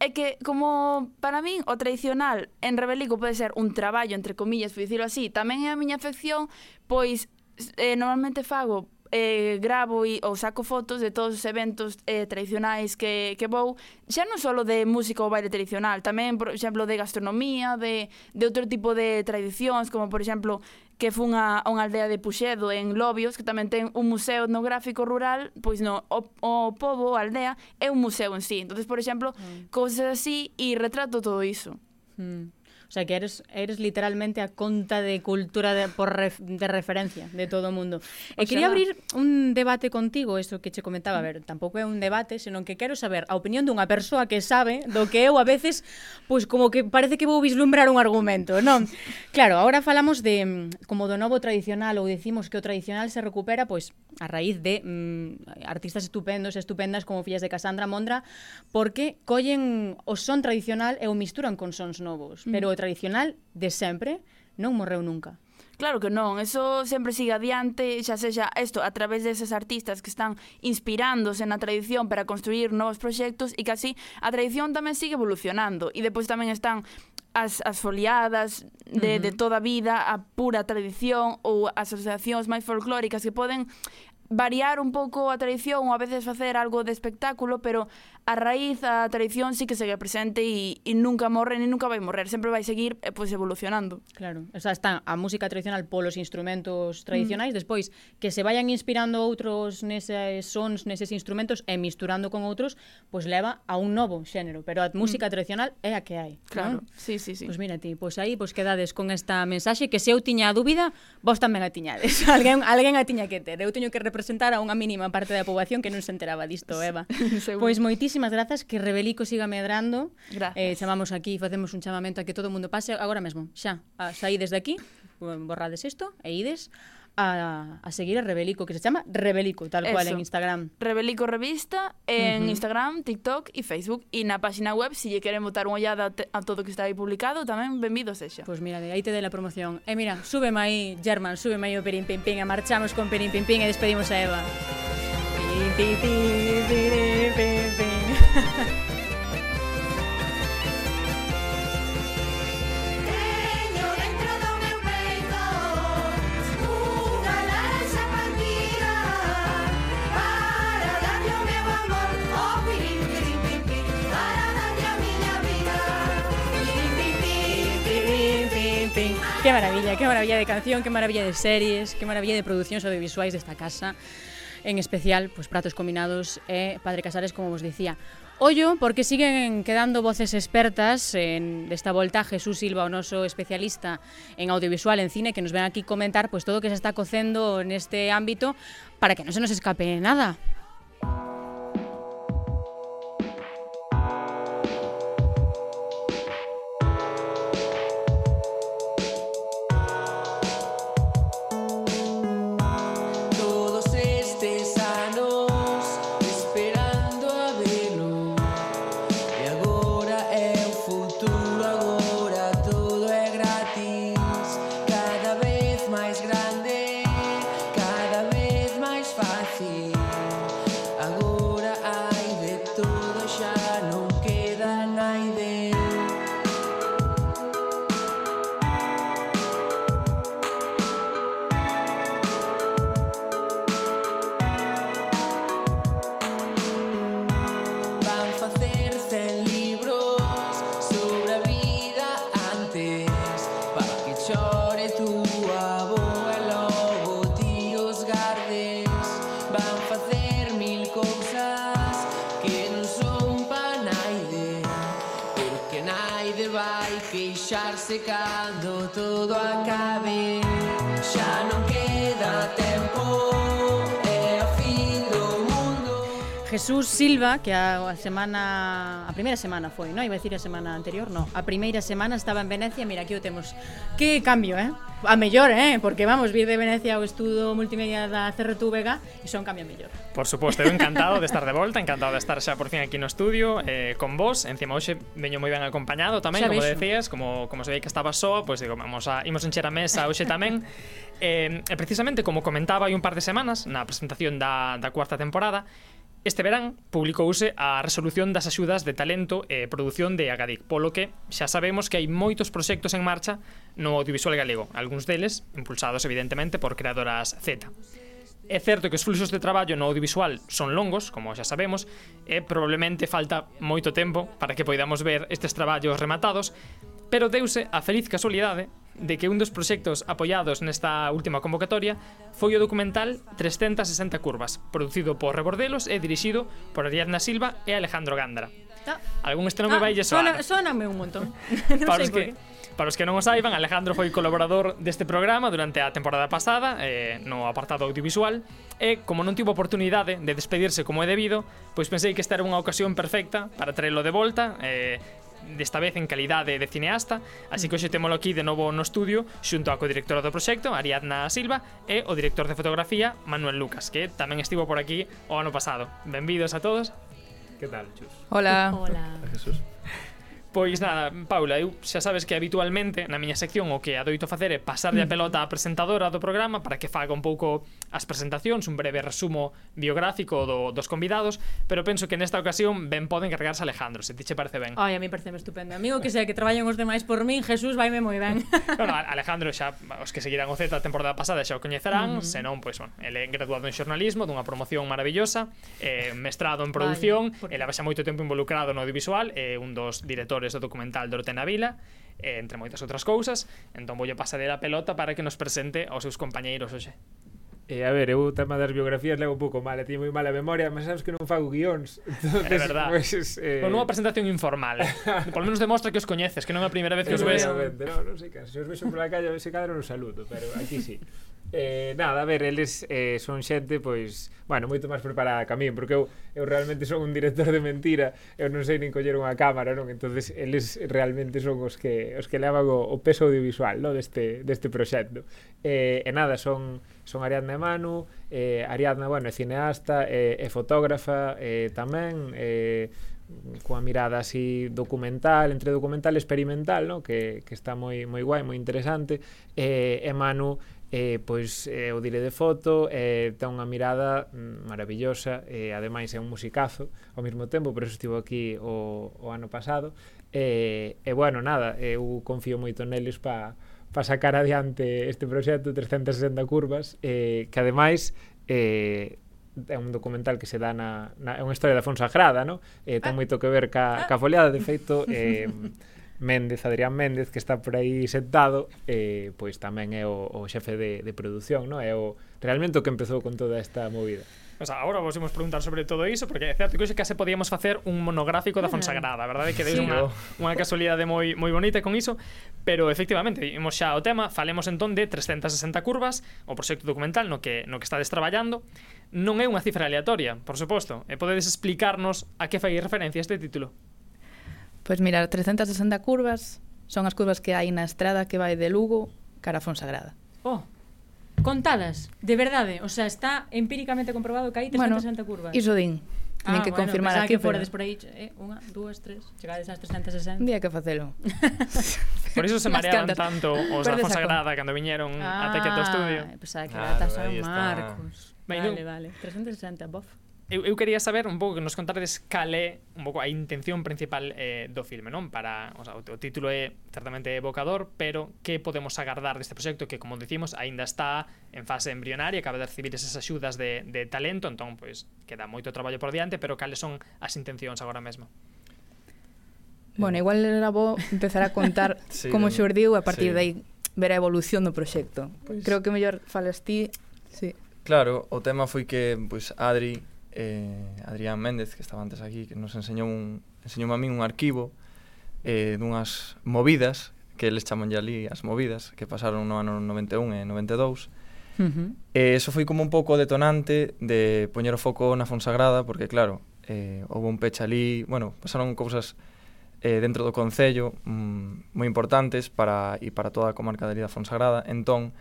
É que, como para min, o tradicional en Rebelico pode ser un traballo, entre comillas, por dicirlo así, tamén é a miña afección, pois eh, normalmente fago eh, gravo e, ou saco fotos de todos os eventos eh, tradicionais que, que vou, xa non só de música ou baile tradicional, tamén, por exemplo, de gastronomía, de, de outro tipo de tradicións, como, por exemplo, que fun a, a unha aldea de Puxedo en Lobios, que tamén ten un museo etnográfico rural, pois no, o, o povo, a aldea, é un museo en sí. entonces por exemplo, mm. cousas así e retrato todo iso. Mm sea, que eres, eres literalmente a conta de cultura de, por ref, de referencia de todo eh, o mundo. E quería abrir un debate contigo, isto que che comentaba, a ver, tampouco é un debate, senón que quero saber a opinión dunha persoa que sabe do que eu a veces, pois pues, como que parece que vou vislumbrar un argumento, non? Claro, agora falamos de mm, como do novo tradicional ou decimos que o tradicional se recupera pois a raíz de mm, artistas estupendos, estupendas como fillas de Cassandra Mondra, porque collen o son tradicional e o misturan con sons novos, mm. pero mm. o tradicional de sempre non morreu nunca. Claro que non, eso sempre sigue adiante, xa sexa isto, a través deses artistas que están inspirándose na tradición para construir novos proxectos e que así a tradición tamén sigue evolucionando e depois tamén están as, as foliadas de, uh -huh. de toda a vida, a pura tradición ou asociacións máis folclóricas que poden variar un pouco a tradición ou a veces facer algo de espectáculo, pero a raíz, a tradición sí que segue presente e, e nunca morre, ni nunca vai morrer, sempre vai seguir eh, pois evolucionando. Claro, o sea, está a música tradicional polos instrumentos mm. tradicionais, mm. despois que se vayan inspirando outros neses sons, neses instrumentos e misturando con outros, pois pues, leva a un novo xénero, pero a música mm. tradicional é a que hai. Claro, non? sí, sí, sí. Pois pues mira ti, pois aí pois quedades con esta mensaxe que se eu tiña a dúbida, vos tamén a tiñades. alguén, alguén a tiña que ter. Eu teño que representar a unha mínima parte da poboación que non se enteraba disto, Eva. pois moitísimo moitísimas grazas que Rebelico siga medrando. Gracias. Eh, chamamos aquí, facemos un chamamento a que todo o mundo pase agora mesmo. Xa, a saídes de aquí, borrades isto e ides a, a seguir a Rebelico, que se chama Rebelico, tal Eso. cual en Instagram. Rebelico Revista en uh -huh. Instagram, TikTok e Facebook. E na páxina web, se si lle queren botar unha ollada a todo o que está aí publicado, tamén benvido sexa. Pois pues mira, de aí te dei la promoción. E eh, mira, súbeme aí, German, súbeme aí o Perín Pim Pim, e marchamos con Perín Pim Pim e despedimos a Eva. Pim, pim, pim, pim, pim, pim, pim. Qué maravilla, qué maravilla de canción, qué maravilla de series, qué maravilla de producións audiovisuais desta casa. En especial, pues Pratos Combinados e eh, Padre Casares, como vos dicía. Ollo, porque siguen quedando voces expertas en desta volta Jesús Silva, o noso especialista en audiovisual, en cine, que nos ven aquí comentar pues todo o que se está cocendo neste ámbito para que non se nos escape nada. Jesús Silva, que a, a semana a primeira semana foi, non? Iba a dicir a semana anterior, non. A primeira semana estaba en Venecia, mira, aquí o temos. Que cambio, eh? A mellor, eh? Porque vamos, vir de Venecia ao estudo multimedia da CRTU Vega e son cambio a mellor. Por suposto, eu encantado de estar de volta, encantado de estar xa por fin aquí no estudio eh, con vos. Encima hoxe veño moi ben acompañado tamén, xa como vexo. decías, como como sabía que estaba soa, pois pues, digo, vamos a imos encher a mesa hoxe tamén. eh, precisamente como comentaba hai un par de semanas na presentación da, da cuarta temporada, Este verán publicouse a resolución das axudas de talento e produción de Agadic, polo que xa sabemos que hai moitos proxectos en marcha no audiovisual galego, algúns deles impulsados evidentemente por creadoras Z. É certo que os fluxos de traballo no audiovisual son longos, como xa sabemos, e probablemente falta moito tempo para que poidamos ver estes traballos rematados, pero deuse a feliz casualidade de que un dos proxectos apoiados nesta última convocatoria foi o documental 360 curvas, producido por Rebordelos e dirixido por Ariadna Silva e Alejandro Gándara. Ah, Algún este nome ah, vai lle soar. Sona, sóname un montón. non para, os que, para os que non o saiban, Alejandro foi colaborador deste programa durante a temporada pasada eh, no apartado audiovisual e, como non tivo oportunidade de despedirse como é debido, pois pensei que esta era unha ocasión perfecta para traelo de volta eh, desta vez en calidade de cineasta, así que hoxe témolo aquí de novo no estudio xunto a codirectora do proxecto, Ariadna Silva, e o director de fotografía, Manuel Lucas, que tamén estivo por aquí o ano pasado. Benvidos a todos. Que tal, Chus? Hola. Hola. A Jesús. Pois nada, Paula, eu xa sabes que habitualmente na miña sección o que adoito facer é pasarlle a mm. pelota á presentadora do programa para que faga un pouco as presentacións, un breve resumo biográfico do, dos convidados, pero penso que nesta ocasión ben pode encargarse Alejandro, se ti che parece ben. Ai, a mí pareceme estupendo. Amigo que sea que traballan os demais por min, Jesús vaime moi ben. bueno, Alejandro xa os que seguirán o Z a temporada pasada xa o coñecerán, mm-hmm. uh senón pois bueno, ele é graduado en xornalismo dunha promoción maravillosa, eh, mestrado en produción, vale, porque... ele xa moito tempo involucrado no audiovisual, é eh, un dos directores directores do documental de Ortena Vila, eh, entre moitas outras cousas. Entón voulle pasar a pelota para que nos presente aos seus compañeiros hoxe. E a ver, eu o tema das biografías levo un pouco mal, teño moi mala memoria, mas sabes que non fago guións. Entonces, é verdad. Pues, eh... Con unha presentación informal. Por menos demostra que os coñeces, que non é a primeira vez que os ves. No, non sei, se os vexo pola calle, se cadra un saludo, pero aquí sí. Eh, nada, a ver, eles eh, son xente pois, bueno, moito máis preparada que a min, porque eu eu realmente son un director de mentira, eu non sei nin coller unha cámara, non? Entonces eles realmente son os que os que levan o, o peso audiovisual, no, deste deste proxecto. Eh, e nada, son son Ariadna e Manu, eh, Ariadna, bueno, é cineasta, eh, é fotógrafa eh, tamén, eh, coa mirada así documental, entre documental e experimental, no? que, que está moi moi guai, moi interesante. Eh, e Manu eh, pois é eh, o dire de foto eh, ten unha mirada mm, maravillosa e eh, ademais é un musicazo ao mesmo tempo, por eso estivo aquí o, o ano pasado. E eh, eh, bueno, nada, eu confío moito neles para pa sacar adiante este proxecto 360 curvas eh, que ademais eh, é un documental que se dá na, na é unha historia da Fonsagrada, no? Eh, ten ah. moito que ver ca, ca ah. foliada, de feito eh, Méndez, Adrián Méndez, que está por aí sentado, eh, pois tamén é o, o xefe de, de produción, no? é o realmente o que empezou con toda esta movida. O sea, agora vos imos preguntar sobre todo iso Porque é certo que hoxe case podíamos facer un monográfico da ah. Fonsagrada Verdade que deis sí. unha, unha casualidade moi, moi bonita con iso Pero efectivamente, imos xa ao tema Falemos entón de 360 curvas O proxecto documental no que, no que estades traballando Non é unha cifra aleatoria, por suposto E podedes explicarnos a que fai referencia este título Pois mira, 360 curvas son as curvas que hai na estrada que vai de Lugo cara a Fonsagrada. Oh, contadas, de verdade, eh. o sea, está empíricamente comprobado que hai 360 bueno, curvas. Iso din. Ah, Tienen ah, que bueno, confirmar aquí, que pero... por aí, eh, unha, dúas, tres, chegades ás 360. Un día que facelo. por iso se mareaban tanto os da Fonsagrada cando viñeron ah, até que ao estudio. Pensaba que claro, era Marcos. Vale, vale. 360, bof eu, eu quería saber un pouco que nos contardes cal é un pouco a intención principal eh, do filme, non? Para, o, sea, o, o título é certamente evocador, pero que podemos agardar deste proxecto que, como decimos, aínda está en fase embrionaria, acaba de recibir esas axudas de, de talento, entón, pois, queda moito traballo por diante, pero cales son as intencións agora mesmo? Bueno, igual era bo empezar a contar sí, como xurdiu e a partir sí. de aí ver a evolución do proxecto. Pois... Creo que mellor falas ti. Sí. Claro, o tema foi que pues, Adri eh, Adrián Méndez, que estaba antes aquí, que nos enseñou un, enseñou a min un arquivo eh, dunhas movidas, que eles chaman ya ali as movidas, que pasaron no ano 91 e 92, Uh -huh. E eh, eso foi como un pouco detonante de poñer o foco na Fonsagrada porque claro, eh, houve un pecha ali bueno, pasaron cousas eh, dentro do Concello mm, moi importantes para, e para toda a comarca de Lida Fonsagrada entón,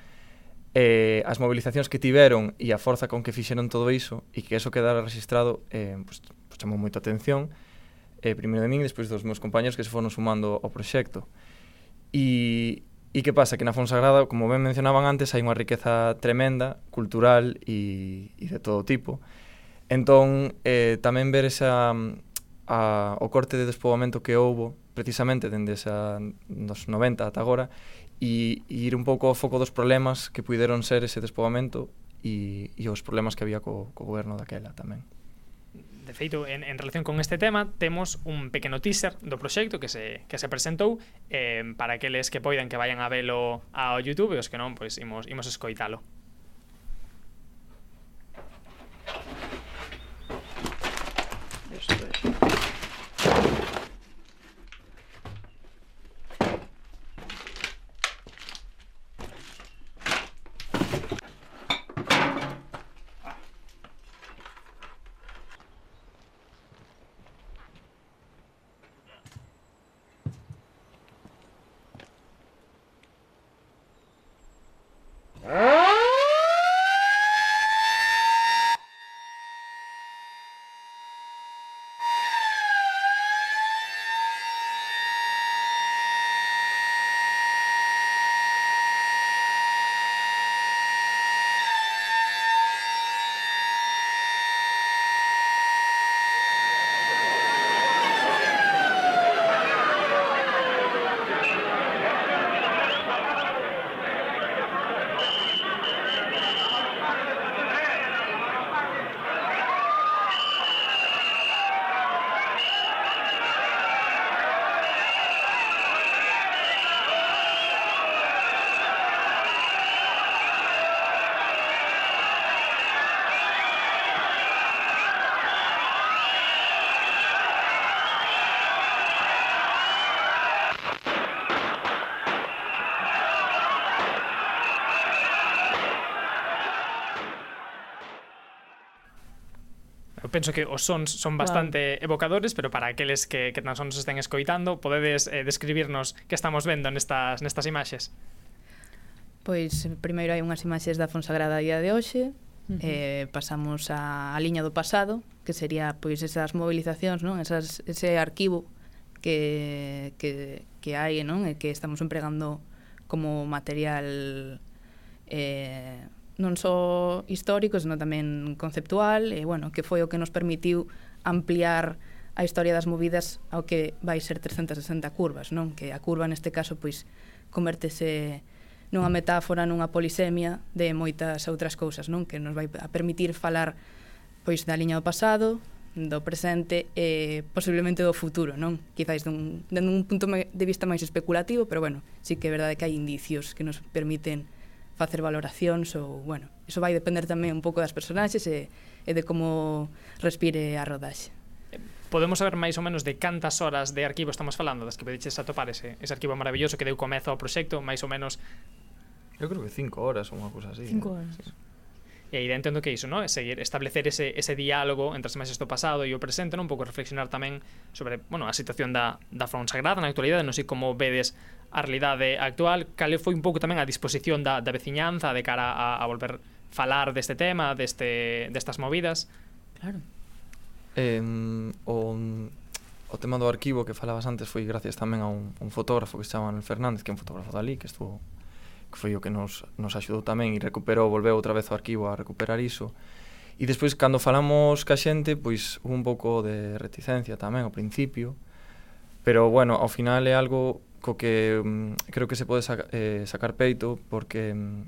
eh, as movilizacións que tiveron e a forza con que fixeron todo iso e que eso quedara registrado eh, pues, pues chamou moita atención eh, primeiro de min, e despois dos meus compañeros que se foron sumando ao proxecto e, e que pasa? que na Fonsagrada, como ben mencionaban antes hai unha riqueza tremenda, cultural e, e de todo tipo entón eh, tamén ver esa, a, o corte de despoboamento que houbo precisamente dende esa, dos 90 ata agora e, e ir un pouco ao foco dos problemas que puideron ser ese despogamento e, e os problemas que había co, co goberno daquela tamén. De feito, en, en relación con este tema, temos un pequeno teaser do proxecto que se, que se presentou eh, para aqueles que poidan que vayan a velo ao YouTube e os que non, pois imos, imos escoitalo. penso que os sons son bastante wow. evocadores, pero para aqueles que, que tan só nos estén escoitando, podedes eh, describirnos que estamos vendo nestas, nestas imaxes? Pois, primeiro hai unhas imaxes da Fonsagrada día de hoxe, Uh -huh. eh, pasamos á, a liña do pasado, que sería pois esas movilizacións, non? Esas, ese arquivo que, que, que hai, non? E que estamos empregando como material eh, non só histórico, senón tamén conceptual, e, bueno, que foi o que nos permitiu ampliar a historia das movidas ao que vai ser 360 curvas, non? Que a curva neste caso pois convertese nunha metáfora, nunha polisemia de moitas outras cousas, non? Que nos vai a permitir falar pois da liña do pasado, do presente e posiblemente do futuro, non? Quizais dun, dun punto de vista máis especulativo, pero bueno, sí que é verdade que hai indicios que nos permiten facer valoracións ou, bueno, iso vai depender tamén un pouco das personaxes e, e de como respire a rodaxe. Podemos saber máis ou menos de cantas horas de arquivo estamos falando, das que pediches atopar ese, ese arquivo maravilloso que deu comezo ao proxecto, máis ou menos... Eu creo que cinco horas ou unha cousa así. Cinco eh? horas. Sí. E aí entendo que iso, no? seguir establecer ese, ese diálogo entre as imaxes do pasado e o presente, non? un pouco reflexionar tamén sobre bueno, a situación da, da Fron Sagrada na actualidade, non sei como vedes a realidade actual, cal foi un pouco tamén a disposición da, da veciñanza de cara a, a volver falar deste tema, deste, destas movidas. Claro. Eh, o, o tema do arquivo que falabas antes foi gracias tamén a un, un fotógrafo que se chama Fernández, que é un fotógrafo dali, que estuvo que foi o que nos, nos axudou tamén e recuperou, volveu outra vez ao arquivo a recuperar iso. E despois, cando falamos ca xente, pois un pouco de reticencia tamén ao principio, pero bueno, ao final é algo co que um, creo que se pode saca, eh, sacar peito porque um,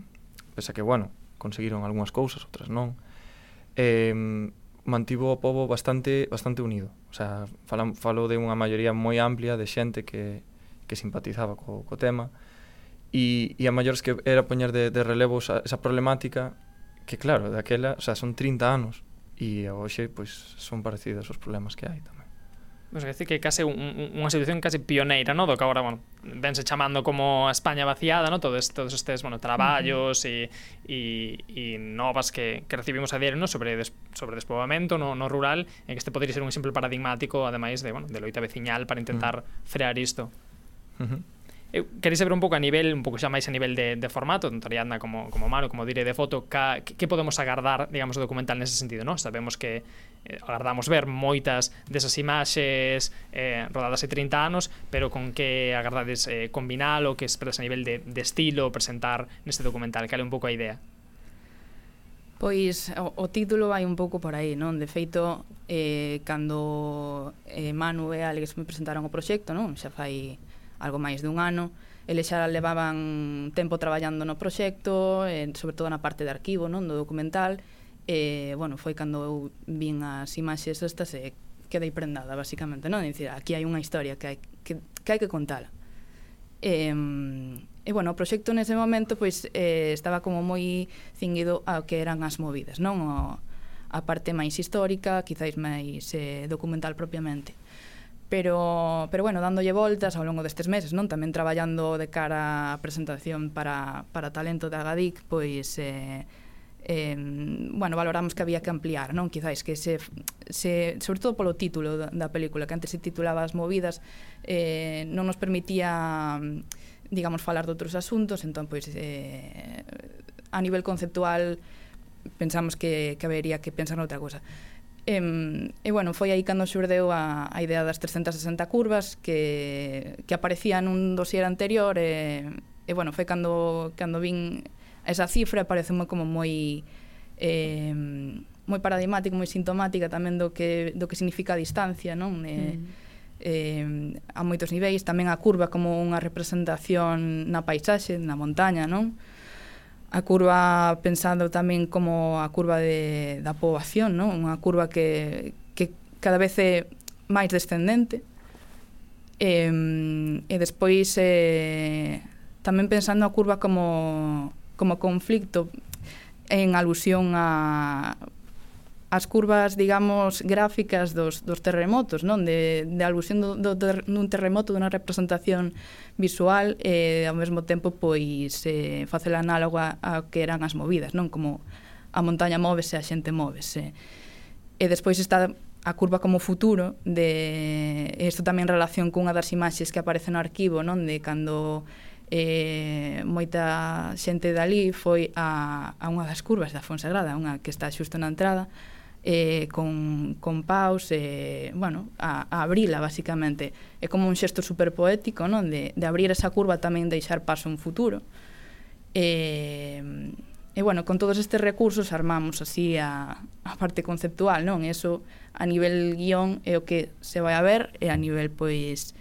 pese a que, bueno, conseguiron algunhas cousas, outras non, eh, mantivo o povo bastante bastante unido. O sea, falam, falo de unha maioría moi amplia de xente que, que simpatizaba co, co tema, e, e a maiores que era poñer de, de relevo esa, esa problemática que claro, daquela, o sea, son 30 anos e hoxe pois son parecidos os problemas que hai tamén. Pois decir que case un, un, unha situación case pioneira, no? Do que agora, bueno, vense chamando como a España vaciada, no? Todos, todos estes, bueno, traballos e, e, e novas que, que recibimos a diario, no? Sobre, des, sobre despoboamento no, no rural, en que este podría ser un exemplo paradigmático, ademais de, bueno, de loita veciñal para intentar frear isto. Uh -huh. Eu quería saber un pouco a nivel, un pouco xa máis a nivel de, de formato, tanto Ariadna como, como Maro, como dire de foto, ca, que podemos agardar, digamos, o documental nese sentido, non? Sabemos que eh, agardamos ver moitas desas imaxes eh, rodadas hai 30 anos, pero con que agardades eh, combinar o que esperas a nivel de, de estilo presentar neste documental, cal é un pouco a idea? Pois o, o título vai un pouco por aí, non? De feito, eh, cando eh, Manu e Alex me presentaron o proxecto, non? Xa fai algo máis dun ano. Eles xa levaban tempo traballando no proxecto, eh, sobre todo na parte de arquivo, non, do documental, e, bueno, foi cando eu vin as imaxes estas e quedei prendada, basicamente, non? Dicir, aquí hai unha historia que hai que, que, hai que contala. E, e, bueno, o proxecto nese momento pois eh, estaba como moi cinguido ao que eran as movidas, non? O, a parte máis histórica, quizáis máis eh, documental propiamente pero, pero bueno, dándolle voltas ao longo destes meses, non tamén traballando de cara a presentación para, para talento da Agadic, pois eh, eh, bueno, valoramos que había que ampliar, non? Quizáis que se, se sobre todo polo título da, da película, que antes se titulaba As movidas, eh, non nos permitía digamos falar de outros asuntos, entón pois eh, a nivel conceptual pensamos que, que habería que pensar noutra cousa. E, e bueno, foi aí cando xurdeu a, a idea das 360 curvas que, que aparecía nun dosier anterior e, e bueno, foi cando, cando vin esa cifra pareceme como moi eh, moi paradigmático, moi sintomática tamén do que, do que significa a distancia, non? E, mm. eh, a moitos niveis, tamén a curva como unha representación na paisaxe, na montaña, non? a curva pensando tamén como a curva de, da poboación, non? Unha curva que, que cada vez é máis descendente. E, e despois eh, tamén pensando a curva como, como conflicto en alusión a as curvas, digamos, gráficas dos, dos terremotos, non? De, de alusión do, do ter, dun terremoto, dunha representación visual, e eh, ao mesmo tempo, pois, eh, facela análoga a que eran as movidas, non? Como a montaña móvese, a xente móvese. E despois está a curva como futuro de isto tamén en relación cunha das imaxes que aparece no arquivo, non? De cando eh, moita xente dali foi a, a unha das curvas da Fonsagrada, unha que está xusto na entrada, eh, con, con paus, eh, bueno, a, a abrila, basicamente. É como un xesto superpoético, non? De, de abrir esa curva tamén deixar paso un futuro. E, eh, e bueno, con todos estes recursos armamos así a, a parte conceptual, non? Eso a nivel guión é o que se vai a ver e a nivel, pois,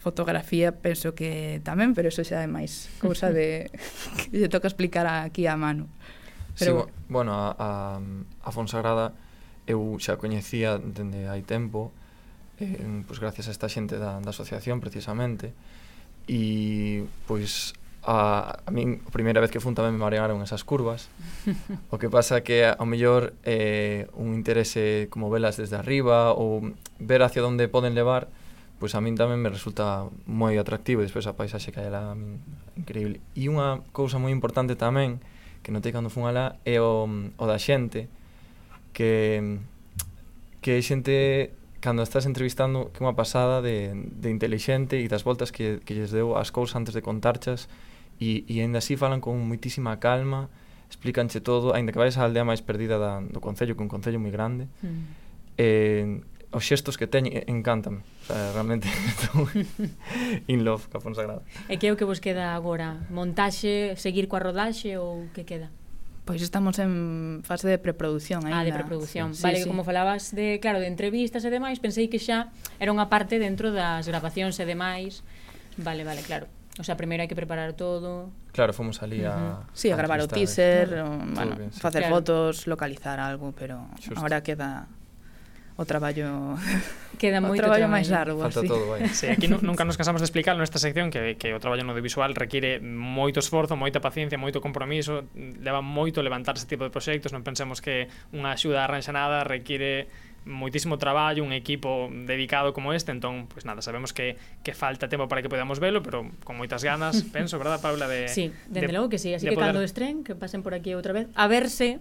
fotografía penso que tamén, pero eso xa é máis cousa de que lle toca explicar aquí a mano. Pero... Sí, bueno, a, a, a Fonsagrada eu xa coñecía dende hai tempo, eh, pois gracias a esta xente da, da asociación precisamente, e pois a, a min a primeira vez que fun tamén me marearon esas curvas. O que pasa que ao mellor eh, un interese como velas desde arriba ou ver hacia onde poden levar pois a min tamén me resulta moi atractivo e despois a paisaxe que hai lá increíble. E unha cousa moi importante tamén que notei cando fun alá é o, o da xente que que é xente cando estás entrevistando que unha pasada de, de intelixente e das voltas que, que lles deu as cousas antes de contarchas e, e ainda así falan con muitísima calma explícanche todo, aínda que vais á aldea máis perdida da, do Concello, que é un Concello moi grande mm. eh, os xestos que teñen encantan. O sea, realmente estou in love ca Fonsagrada. E que é o que vos queda agora? Montaxe, seguir coa rodaxe ou que queda? Pois estamos en fase de preprodución ainda. Ah, de preprodución. Sí, vale, sí. como falabas de, claro, de entrevistas e demais, pensei que xa era unha parte dentro das grabacións e demais. Vale, vale, claro. O sea, primeiro hai que preparar todo. Claro, fomos ali a... Uh -huh. Sí, a, a gravar o teaser, claro. bueno, bien, sí. facer claro. fotos, localizar algo, pero Justo. ahora queda o traballo queda moito o traballo, máis largo Falta así. todo, vai. Sí, aquí nunca nos cansamos de explicar nesta sección que, que o traballo no audiovisual require moito esforzo, moita paciencia, moito compromiso leva moito levantar ese tipo de proxectos non pensemos que unha axuda arranxanada require moitísimo traballo, un equipo dedicado como este, entón, pois pues nada, sabemos que, que falta tempo para que podamos velo, pero con moitas ganas, penso, verdad, Paula? De, sí, dende de, logo que sí, así que poder... cando estren, que pasen por aquí outra vez, a verse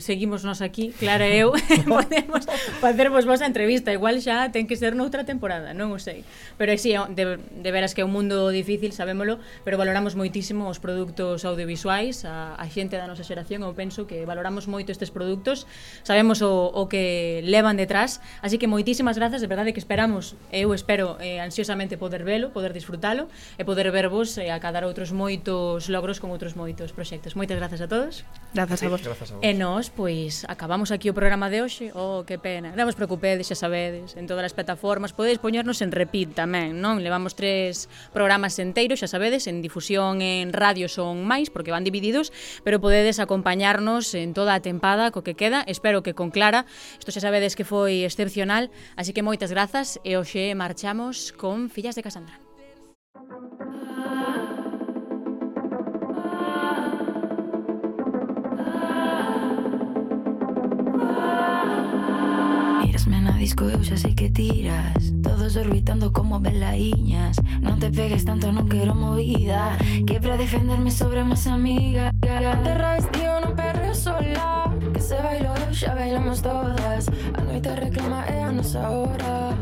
seguimos nós aquí, Clara e eu, podemos facervos vos a entrevista. Igual xa ten que ser noutra temporada, non o sei. Pero sí, de, de veras que é un mundo difícil, sabémolo, pero valoramos moitísimo os produtos audiovisuais, a, a xente da nosa xeración, eu penso que valoramos moito estes produtos, sabemos o, o que levan detrás, así que moitísimas grazas, de verdade que esperamos, eu espero eh, ansiosamente poder velo, poder disfrutalo, e poder vervos e eh, acadar outros moitos logros con outros moitos proxectos. Moitas grazas a todos. Grazas a vos. Grazas a vos. E no, nós, pois, acabamos aquí o programa de hoxe. Oh, que pena. Non vos preocupedes, xa sabedes, en todas as plataformas. Podedes poñernos en repeat tamén, non? Levamos tres programas enteiros, xa sabedes, en difusión en radio son máis, porque van divididos, pero podedes acompañarnos en toda a tempada co que queda. Espero que con Clara, isto xa sabedes que foi excepcional, así que moitas grazas e hoxe marchamos con Fillas de Casandra. Disco, eu xa sei que tiras. Todos orbitando como velaíñas Non te pegues tanto, non quero movida. Que pra defenderme sobre máis amiga Terra tío, non perreo sola. Que se bailou, xa bailamos todas. A noite reclama, é a nosa hora